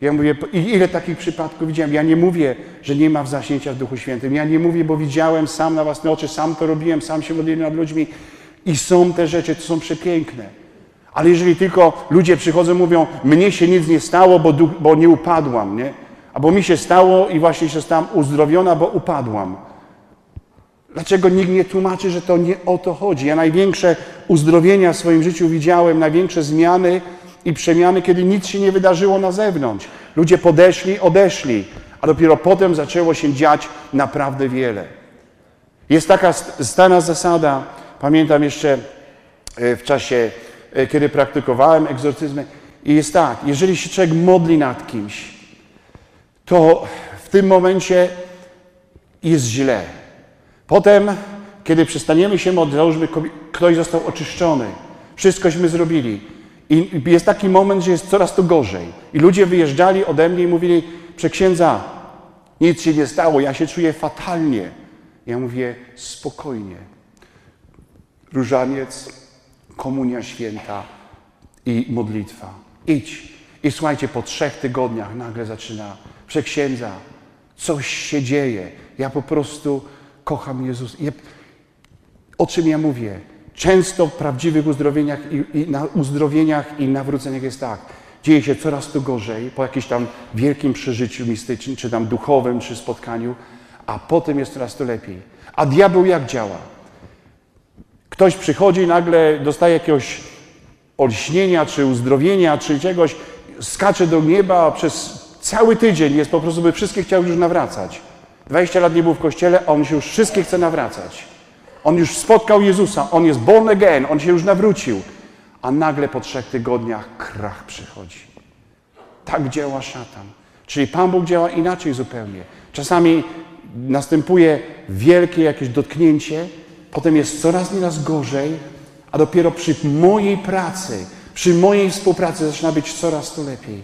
[SPEAKER 1] Ja mówię, ile takich przypadków widziałem? Ja nie mówię, że nie ma wzasięcia w Duchu Świętym. Ja nie mówię, bo widziałem sam na własne oczy, sam to robiłem, sam się modliłem nad ludźmi i są te rzeczy, to są przepiękne. Ale jeżeli tylko ludzie przychodzą mówią, mnie się nic nie stało, bo, bo nie upadłam, nie? Albo mi się stało i właśnie się stałam uzdrowiona, bo upadłam. Dlaczego nikt nie tłumaczy, że to nie o to chodzi? Ja największe uzdrowienia w swoim życiu widziałem, największe zmiany i przemiany, kiedy nic się nie wydarzyło na zewnątrz. Ludzie podeszli, odeszli, a dopiero potem zaczęło się dziać naprawdę wiele. Jest taka stana zasada, pamiętam jeszcze e, w czasie, e, kiedy praktykowałem egzorcyzmy, i jest tak, jeżeli się człowiek modli nad kimś, to w tym momencie jest źle. Potem, kiedy przestaniemy się modlić, załóżmy, ktoś został oczyszczony, wszystkośmy zrobili. I jest taki moment, że jest coraz to gorzej. I ludzie wyjeżdżali ode mnie i mówili, przeksiędza, nic się nie stało, ja się czuję fatalnie. Ja mówię, spokojnie. Różaniec, komunia święta i modlitwa. Idź. I słuchajcie, po trzech tygodniach nagle zaczyna przeksiędza, coś się dzieje. Ja po prostu kocham Jezus. O czym ja mówię? Często w prawdziwych uzdrowieniach i, i na uzdrowieniach i nawróceniach jest tak. Dzieje się coraz to gorzej po jakimś tam wielkim przeżyciu mistycznym, czy tam duchowym, czy spotkaniu, a potem jest coraz to lepiej. A diabeł jak działa? Ktoś przychodzi, nagle dostaje jakiegoś olśnienia, czy uzdrowienia, czy czegoś, skacze do nieba przez cały tydzień, jest po prostu, by wszystkie chciał już nawracać. 20 lat nie był w kościele, a on się już wszystkie chce nawracać. On już spotkał Jezusa, on jest born again, on się już nawrócił. A nagle po trzech tygodniach krach przychodzi. Tak działa szatan. Czyli Pan Bóg działa inaczej zupełnie. Czasami następuje wielkie jakieś dotknięcie, potem jest coraz nieraz gorzej, a dopiero przy mojej pracy, przy mojej współpracy zaczyna być coraz to lepiej.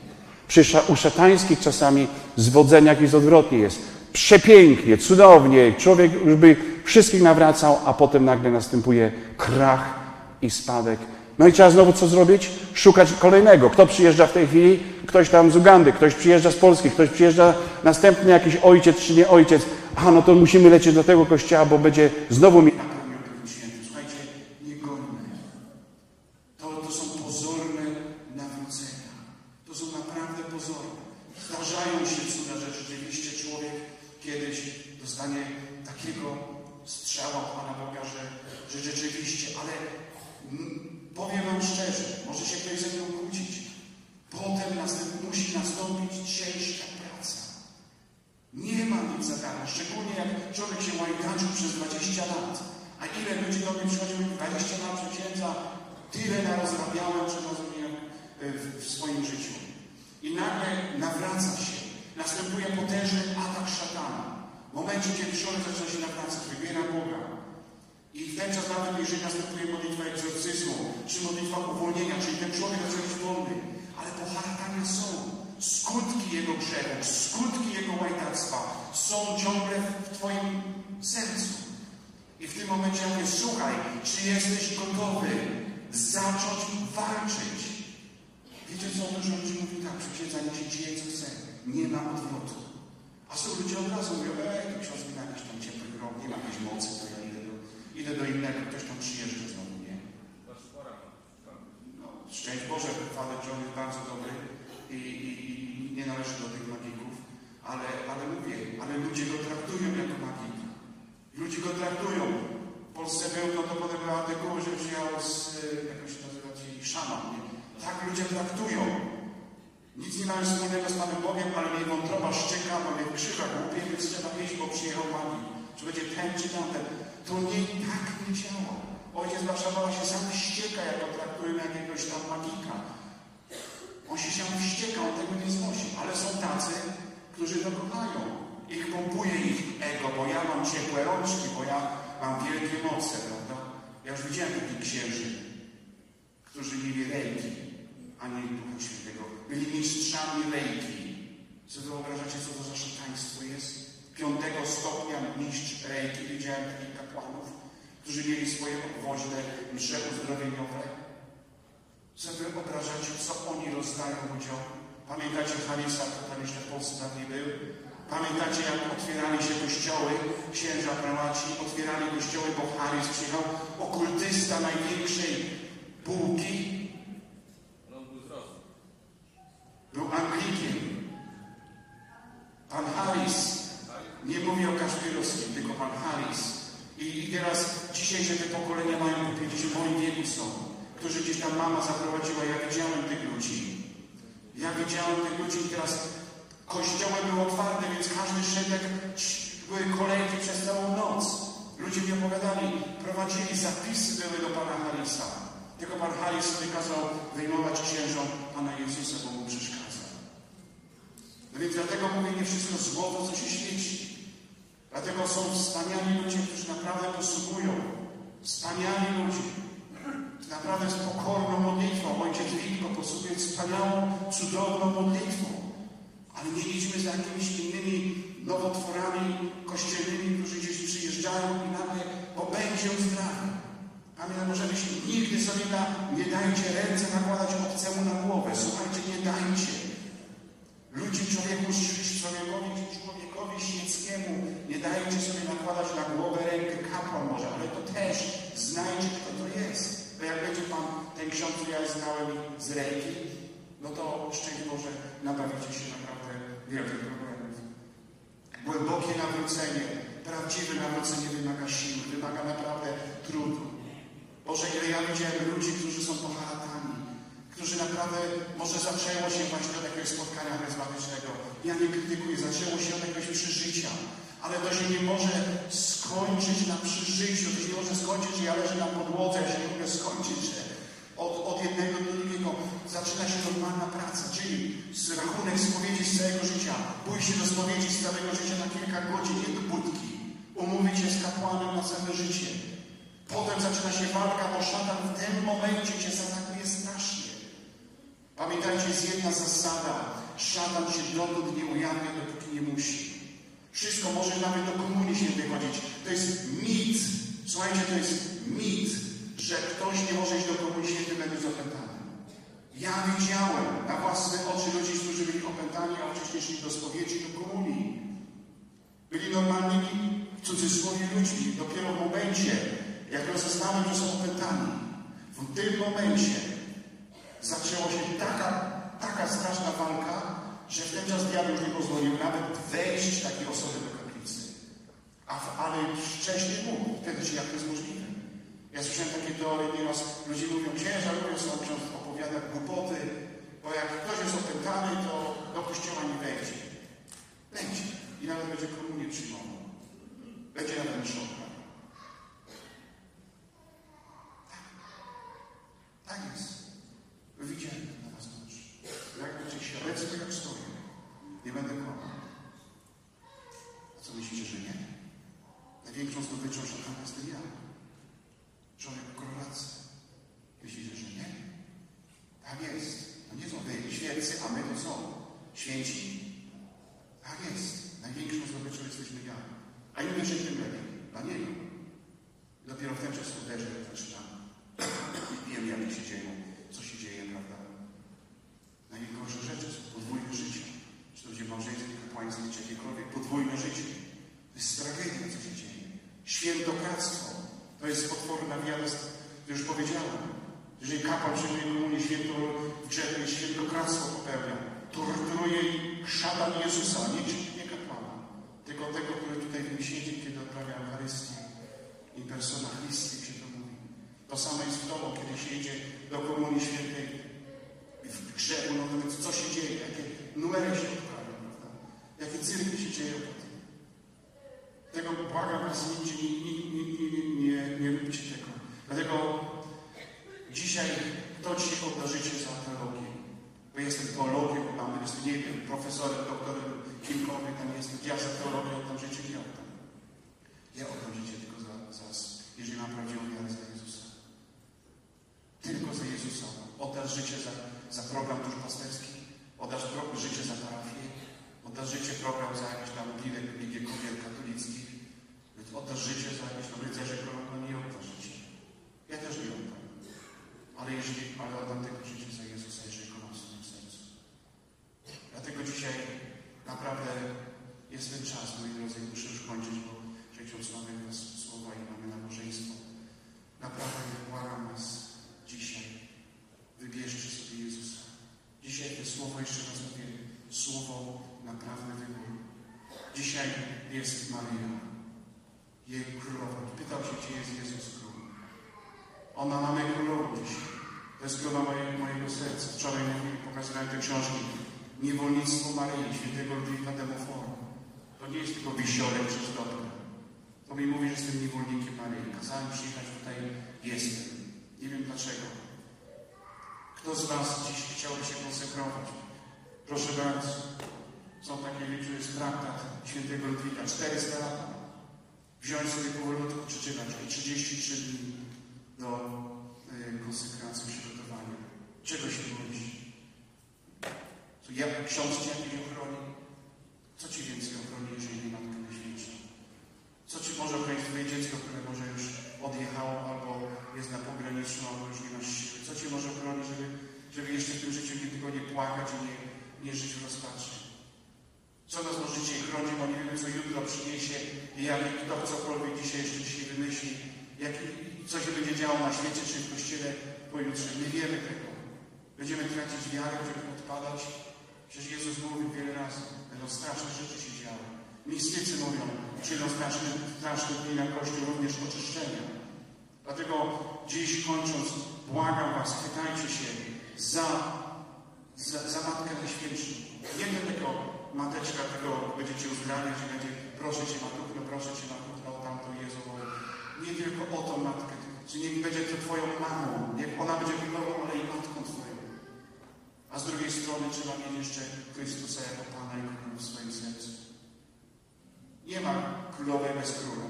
[SPEAKER 1] Przy u szatańskich czasami zwodzeniach jest odwrotnie jest przepięknie, cudownie, człowiek już by wszystkich nawracał, a potem nagle następuje krach i spadek. No i trzeba znowu co zrobić? Szukać kolejnego. Kto przyjeżdża w tej chwili? Ktoś tam z Ugandy, ktoś przyjeżdża z Polski, ktoś przyjeżdża następny jakiś ojciec czy nie ojciec. A no to musimy lecieć do tego kościoła, bo będzie znowu mi traktują.
[SPEAKER 2] Nic nie
[SPEAKER 1] mają wspólnego z Panem Bogiem, ale jej wątroba szczeka, bo mnie krzyża głupie, więc trzeba jeść, bo przyjechał Pani. Czy będzie ten czy tamten. To nie tak nie działa. Ojciec Warszawa się sam wścieka, jak go traktują jakiegoś tam magika. On się sam wścieka, on tego nie znosi. Ale są tacy, którzy to kochają. Ich pompuje ich ego, bo ja mam ciepłe rączki, bo ja mam wielkie moce, prawda? Ja już widziałem takich księży, którzy mieli rejki anieli Duchu Świętego. Byli mistrzami rejki. Co wyobrażacie, co to za szataństwo jest? Piątego stopnia mistrz rejki. Widziałem takich kapłanów, którzy mieli swoje obwoźne msze uzdrowieniowe. Co wyobrażacie, co oni rozdają ludziom? Pamiętacie Harisa, który tam jeszcze w Polsce dawniej był? Pamiętacie, jak otwierali się kościoły, księża prelaci, otwierali kościoły, bo Harris przyjechał, okultysta największej bułki, Był Anglikiem. Pan Harris. Nie mówię o Kaszpirowskim, tylko pan Harris. I, I teraz dzisiejsze te pokolenia mają po 50, moim wieku są, którzy gdzieś tam mama zaprowadziła. Ja widziałem tych ludzi. Ja widziałem tych ludzi i teraz kościoły były otwarte, więc każdy szedł jak były kolejki przez całą noc. Ludzie mi opowiadali, prowadzili zapisy były do Pana Harrisa. Tylko Pan Harris wykazał wyjmować księżom Pana Jezusa, bo mu przyszło. Więc dlatego mówię nie wszystko złoto, co się świeci. Dlatego są wspaniali ludzie, którzy naprawdę posługują. Wspaniali ludzie. Naprawdę z pokorną modlitwą. Ojciec Wilko posługuje wspaniałą, cudowną modlitwą. Ale nie idźmy za jakimiś innymi nowotworami kościelnymi, którzy gdzieś przyjeżdżają i nagle, bo będzie zdrowy. Pamiętam, no możemy się nigdy sobie na, nie
[SPEAKER 2] dajcie
[SPEAKER 1] ręce nakładać obcemu na głowę. Słuchajcie, nie dajcie. Ludzie człowieku, człowiekowi, człowiekowi świeckiemu nie dajcie
[SPEAKER 2] sobie nakładać na głowę rękę kapłan może, ale to też znajdzie, kto to jest.
[SPEAKER 1] Bo jak będzie Pan ten ksiądz, który ja znałem z ręki, no to szczęść Boże, nabawicie się naprawdę wielkich problemów. Głębokie nawrócenie, prawdziwe nawrócenie wymaga siły, wymaga naprawdę trudu. Boże, ile ja widziałem ludzi, którzy są poharatami, którzy naprawdę, może zaczęło się właśnie od jakiegoś spotkania charyzmatycznego. Ja nie krytykuję, zaczęło się od jakiegoś przeżycia, ale to się nie może skończyć na przeżyciu, to się nie może skończyć, że ja leżę na podłodze, ja się nie mogę skończyć, że od, od jednego do drugiego zaczyna się normalna praca, czyli z rachunek spowiedzi z całego życia, pójść się do spowiedzi z całego życia na kilka godzin, do budki, umówić się z kapłanem na całe życie. Potem zaczyna się walka, bo szatan w tym momencie cię zaatakuje. Pamiętajcie, jest jedna zasada. Szatan się dotąd nie ujawnia, dopóki nie musi. Wszystko może nawet do komunii się wychodzić. To jest mit. Słuchajcie, to jest mit, że ktoś nie może iść do komunii świętej, będąc opętany. Ja widziałem na własne oczy ludzi, którzy byli opętani, a wcześniej szli do spowiedzi, do komunii. Byli normalnymi, w cudzysłowie ludźmi. Dopiero w momencie, jak rozeznałem, że są opętani, w tym momencie zaczęła się taka, taka straszna walka, że w ten czas diabeł już nie pozwolił nawet wejść takiej osoby do kaplicy. A w, ale wcześniej mógł. Wtedy się jak to jest możliwe? Ja słyszałem takie teorie nieraz, ludzie mówią, księża lubią sobie ksiądz opowiadać głupoty, bo jak ktoś jest opętany, to do kościoła nie wejdzie. Będzie. I nawet będzie komunię przyjmował. Będzie nawet mszą Tak. Tak jest. Widziałem na was oczy. Jak będzie świadectwo, jak stoję. Nie będę kłamał. A co myślicie, że nie? Największą zdobyczą szatana jestem ja. Człowiek królacy. Myślicie, że nie? Tak jest. To nie są wy świeccy, a my to są. Święci. Tak jest. Największą zdobyczą jesteśmy ja. A im wyżej, tym lepiej. Dla Niego. Dopiero w ten czas uderzę, jak zaczynam. I wiem, jakie się dzieją, co się dzieje, prawda? Najgorsze rzeczy są podwójne życie. Czy to będzie małżeństwo, kapłaństwo, czy jakiekolwiek podwójne życie. To jest tragedia, co się dzieje. Świętokradztwo. To jest potworna wiara, to już powiedziałem. Jeżeli kapłan przyjmuje komunię świętą i świętokradztwo popełnia, torturuje szatan Jezusa, nie, nie kapłana, tylko tego, który tutaj w siedzi, kiedy odprawia Eucharystię. In persona Christi się to mówi. To samo jest w domu, kiedy się idzie do komunii świętej w no to co się dzieje, jakie numery się odprawia, prawda? Jakie cyrki się dzieją potem. Tego błagam was, nigdzie nie, nie, nie, nie, nie, róbcie tego. Dlatego dzisiaj, kto dzisiaj odda życie za teologię? Bo jestem teologiem, mam, jestem, nie wiem, profesorem, doktorem, kimkolwiek tam jestem. Ja za teologię oddam życie, nie oddam. Ja oddam życie tylko za, za jeżeli mam prawdziwą wiarę za Jezusa. Za Jezusa. Oddasz życie za, za program duszpasterski, oddasz życie za parafię, oddasz życie program za jakiś tam lider, Ligię Kobiet katolickich, oddasz życie za jakieś tam rycerze koronne, nie oddasz życie. Ja też nie oddam. Ale jeżeli, ale oddam tylko życie za Jezusa, jeżeli go mam w swoim sercu. Dlatego dzisiaj naprawdę jest ten czas, moi drodzy, muszę już kończyć, bo ksiądz mamy nas słowa i mamy nabożeństwo. Naprawdę błagam Was dzisiaj. Wybierzcie sobie Jezusa. Dzisiaj to słowo, jeszcze raz mówię, słowo naprawdę wybór. Dzisiaj jest Maryja, jej królowa. Pytał się, gdzie jest Jezus król. Ona mamy królową dzisiaj. To jest królowa mojego, mojego serca. Wczoraj pokazywałem te książki. Niewolnictwo Maryi, świętego Ludwika Demoforu. To nie jest tylko wisiorek przez dobre. To mi mówi, że jestem niewolnikiem Maryi. Kazałem przyjechać tutaj, jestem. Nie wiem dlaczego. Kto z Was dziś chciałby się konsekrować? Proszę bardzo. Są takie liczby, jest traktat świętego Ludwika. 400 lat. Wziąć sobie powolutku, przeczytać. I 33 dni do y, konsekracji, przygotowania. Czego się boisz? Co ja, ksiądz Cię jakiś ochroni? Co Ci więcej ochroni, jeżeli nie Matka Najświętsza? Co Ci może ochronić Twoje dziecko, nie, żyć w rozpaczy? Co nas może dzisiaj chroni, bo nie wiemy, co jutro przyniesie i jak kto cokolwiek dzisiaj jeszcze dzisiaj wymyśli, jak, co się będzie działo na świecie czy w Kościele pojutrze. Nie wiemy tego. Będziemy tracić wiarę, będziemy odpadać. Przecież Jezus mówił wiele razy, będą straszne rzeczy się działy. Mistycy mówią, przyjdą straszne, straszne dni na Kościół również oczyszczenia. Dlatego dziś kończąc, błagam Was, pytajcie się za, za, za Matkę Najświętszą. Nie tylko mateczka, tego będziecie uzdrawiać i będzie proszę Cię Matuchno, proszę Cię Matuchno, o tamto Jezu, nie tylko o tą Matkę, że niech będzie to Twoją mamą, niech ona będzie królową, ale i matką Twoją. A z drugiej strony trzeba mieć jeszcze Chrystusa jako Pana i Króla w swoim sercu. Nie ma królowej bez króla.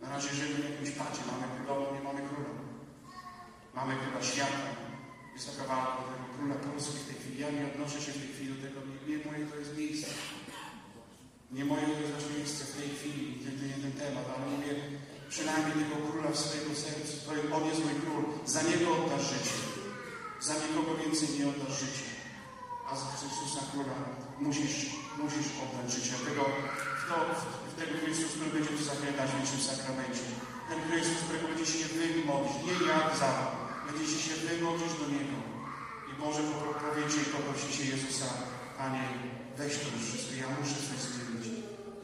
[SPEAKER 1] Na razie żyjemy w jakimś pacie. Mamy królową, nie mamy króla. Mamy króla świata. Jest taka walka o tego króla Polski w tej chwili. Ja nie odnoszę się w tej chwili do tego. Nie, nie moje to jest miejsce. Nie moje to jest miejsce w tej chwili. Nie ten temat, ale mówię przynajmniej tego króla w swojego sercu. On jest mój król. Za niego oddasz życie. Za nikogo więcej nie oddasz życie. A za Chrystusa Króla musisz, musisz oddać życie. Dlatego w, to, w tego Chrystus, który będzie tu zachęcać w wiecznym sakramencie. Ten Chrystus, którego będzie się wy modlić. Nie jak za. Będziecie się wy modlić do Niego. I może powiecie i poprosicie Jezusa, Panie, weź to już wszystko. Ja muszę coś zmienić.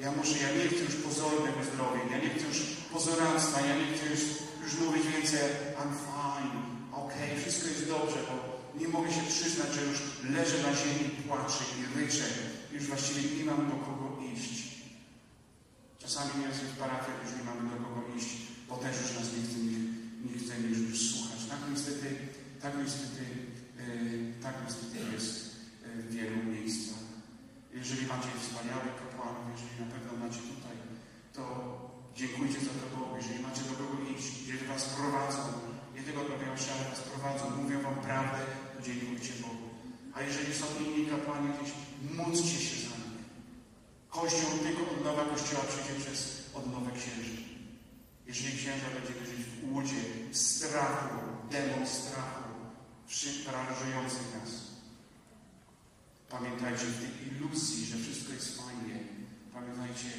[SPEAKER 1] Ja muszę, ja nie chcę już pozornego zdrowia. Ja nie chcę już pozoranstwa. Ja nie chcę już, już mówić więcej I'm fine. Okej, okay, wszystko jest dobrze, bo nie mogę się przyznać, że już leżę na ziemi, płaczę i ryczę. Już właściwie nie mam do kogo iść. Czasami nieraz w parafiach już nie mamy do kogo iść, bo też już nas nie chce, nie, nie już, już słuchać. Tak niestety, tak niestety, tak niestety jest yy, w wielu miejscach. Jeżeli macie wspaniałych kapłanów, jeżeli na pewno macie tutaj, to dziękujcie za to Bogu. Jeżeli macie do kogo iść, gdzie was prowadzą, nie tylko robią się, ale was prowadzą, mówią wam prawdę, to dziękujcie Bogu. A jeżeli są inni kapłani gdzieś, módlcie się za nich. Kościół, tylko odnowa Kościoła przyjdzie przez odnowę księży. Jeżeli księża będzie żyć w łudzie, w strachu, demon strachu, paraliżujący nas. Pamiętajcie w tej iluzji, że wszystko jest fajnie. Pamiętajcie,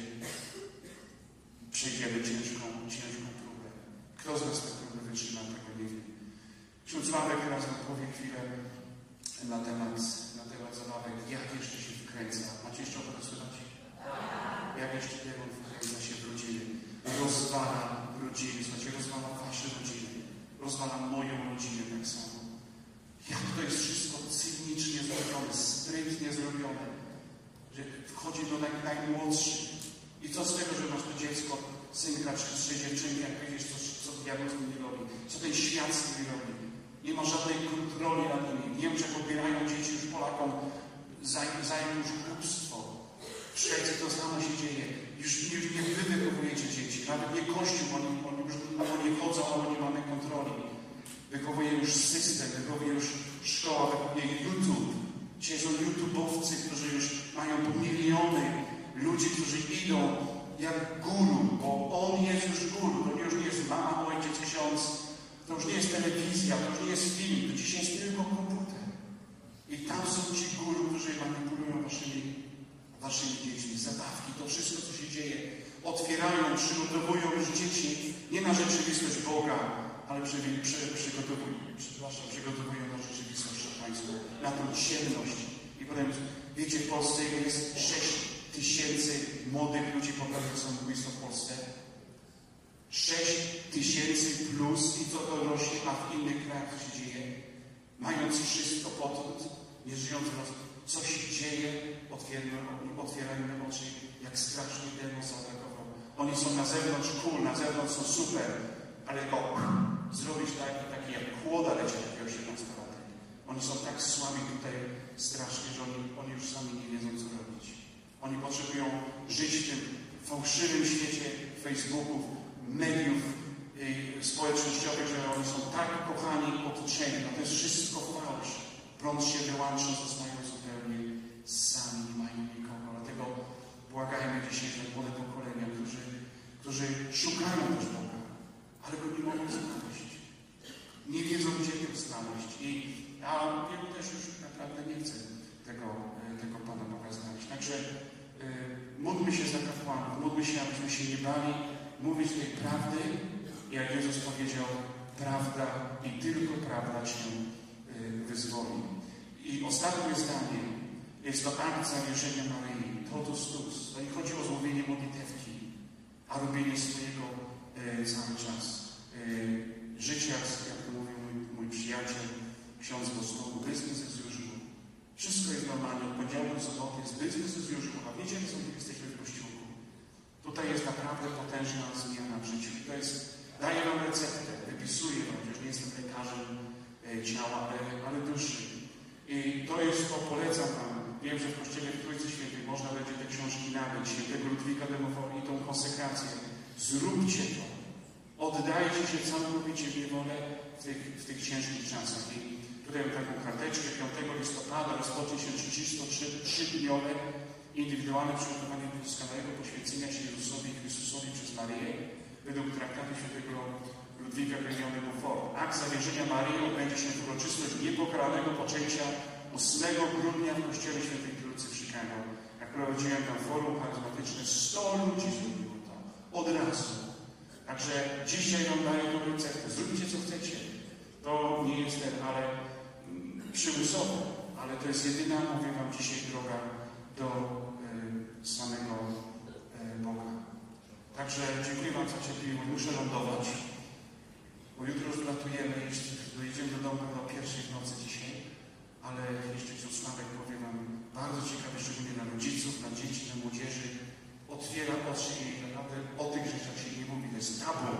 [SPEAKER 1] przejdziemy ciężką, ciężką próbę. Kto z nas tę próbę wytrzyma, tego nie wiem. Ksiądz Sławek teraz nam powie chwilę na temat, na temat zabawek, jak jeszcze się wkręca. Macie jeszcze ochotę słuchać? Jak jeszcze demon wkręca się w rodziny. Rozwala rodziny, słuchajcie, rozwala wasze rodziny. Rozwala moją rodzinę tak samo. Jak to jest wszystko cynicznie zrobione, sprytnie zrobione, że wchodzi do naj, najmłodszych. I co z tego, że masz to dziecko, synka czy, czy dziewczynki, jak widzisz, co, co diabeł z nimi robi, co ten świat z nimi robi. Nie ma żadnej kontroli nad nimi. W Niemczech dzieci już Polakom, zajmą już głupstwo. W Szwecji to samo się dzieje. Już, już nie wy wychowujecie dzieci, nawet nie Kościół, oni, oni już nie chodzą, albo nie mamy kontroli. Wychowuje już system, wychowuje już szkoła, wychowuje YouTube. Ci są YouTubeowcy, którzy już mają miliony ludzi, którzy idą jak guru, bo on jest już guru. To już nie jest mama, ojciec, ksiądz. To już nie jest telewizja, to już nie jest film. To dzisiaj jest tylko komputer. I tam są ci guru, którzy manipulują waszymi, waszymi dziećmi. Zabawki, to wszystko, co się dzieje. Otwierają, przygotowują już dzieci nie na rzeczywistość Boga, ale przy, przy, przygotowują, przepraszam, przygotowują na rzeczywistość Państwa, na tą ciemność. I potem, wiecie, w Polsce jest 6 tysięcy młodych ludzi popełniło samobójstwo w Polsce. 6 tysięcy plus i co to rośnie, a w innych krajach się dzieje. Mając wszystko potąd, nie żyjąc roz... co się dzieje, otwierajmy oczy, jak strasznie demon. Oni są na zewnątrz cool, na zewnątrz są super, ale go zrobić tak, taki jak chłoda leci takiego 18-latek. Oni są tak słabi tutaj strasznie, że oni, oni już sami nie wiedzą, co robić. Oni potrzebują żyć w tym fałszywym świecie Facebooków, mediów yy, społecznościowych, że oni są tak kochani i otoczeni. No to jest wszystko fałsz. Prąd się wyłącza, zostają zupełnie sami, mają błagajmy dzisiaj te młode pokolenia, którzy, którzy szukają też Boga, ale go nie mogą znaleźć. Nie wiedzą, gdzie go znaleźć. I a wielu też już naprawdę nie chce tego, tego Pana Boga znaleźć. Także y, módlmy się za kapłanów, módlmy się, abyśmy się nie bali mówić tej prawdy, jak Jezus powiedział, prawda i tylko prawda Cię y, wyzwoli. I ostatnie zdanie jest to akt zawieszenia Maryi. Totus tus. To nie chodzi o złowienie modlitewki, a robienie swojego e, cały czas e, życia, jak to mówił mój, mój przyjaciel, ksiądz Bostołu, business as usual. Wszystko jest normalnie, od poniedziałku do soboty jest business as usual, a wiecie, co my jesteśmy w kościółku. Tutaj jest naprawdę potężna zmiana w życiu. I to jest, daję Wam receptę, wypisuję Wam, chociaż nie jestem lekarzem e, ciała, ale, ale duszy. I to jest to, polecam Wam. Wiem, że w Kościele w Trójcy Świętej można będzie te książki nabyć, świętego Ludwika de Montfort i tą konsekrację. Zróbcie to. Oddajcie się całkowicie w niewolę w tych, w tych ciężkich czasach. I tutaj mam taką karteczkę 5 listopada rozpocznie się 33-dniowe indywidualne przygotowanie do doskonałego poświęcenia się Jezusowi Chrystusowi przez Maryję według traktatu świętego Ludwika Gremiony Beaufort. Akt zawierzenia Maryi odbędzie się w uroczystość niepokalanego poczęcia 8 grudnia w Kościele Świętej Trójcy w Chicago. Jak prowadziłem tam forum charyzmatyczne, 100 ludzi zrobiło to. Od razu. Także dzisiaj Wam daję tą receptę. Zróbcie co chcecie. To nie jest ten, ale mm, przymusowe, ale to jest jedyna, mówię Wam dzisiaj, droga do y, samego y, Boga. Także dziękuję Wam za cierpliwość. Muszę lądować, bo jutro już latujemy, jeszcze dojedziemy do domu do pierwszej w nocy dzisiaj, ale jeszcze ksiądz Sławek Wam bardzo ciekawe, szczególnie dla rodziców, dla dzieci, dla młodzieży. Otwiera oczy i naprawdę o tych rzeczach się nie mówi, to jest tabu.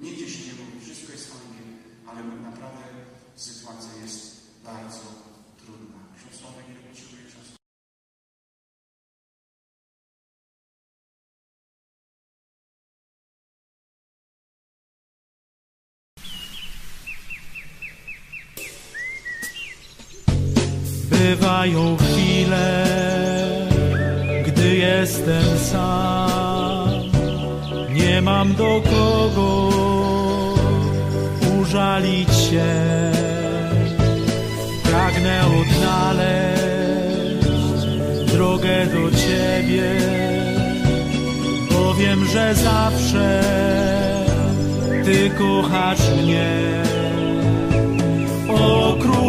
[SPEAKER 1] Nigdzie się nie mówi, wszystko jest fajnie, ale naprawdę sytuacja jest bardzo trudna. Ksiądz Sławek nie potrzebuje czasu.
[SPEAKER 3] Bywają chwile, gdy jestem sam. Nie mam do kogo użalić się. Pragnę odnaleźć drogę do Ciebie, bo wiem, że zawsze Ty kochasz mnie. O królowo,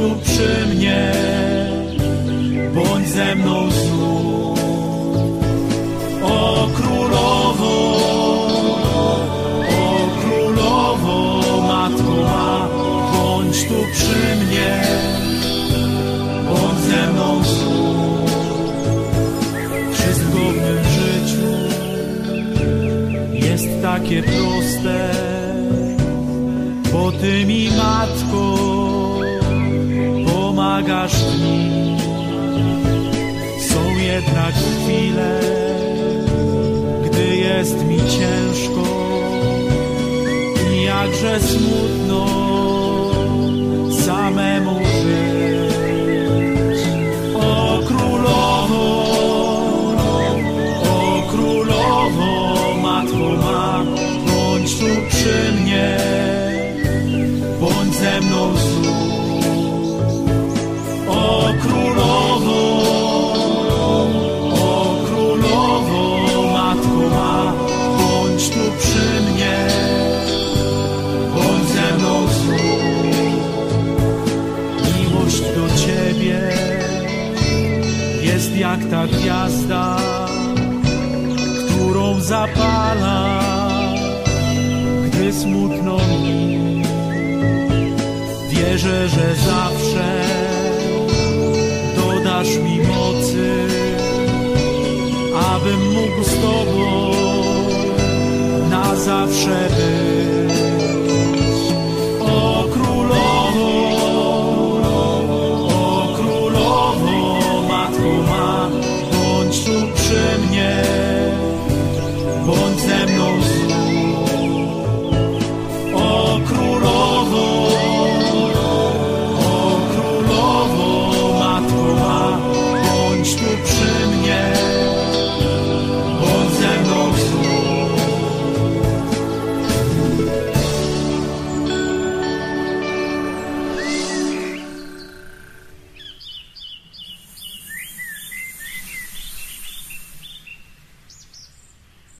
[SPEAKER 3] tu przy mnie, bądź ze mną znów. O królowo, o królowo, matko ma, bądź tu przy mnie, bądź ze mną znów. Wszystko w życiu jest takie proste, bo Ty mi, Matko, pomagasz mi. Są jednak chwile, gdy jest mi ciężko i jakże smutno samemu Że zawsze dodasz mi mocy, abym mógł z Tobą na zawsze być.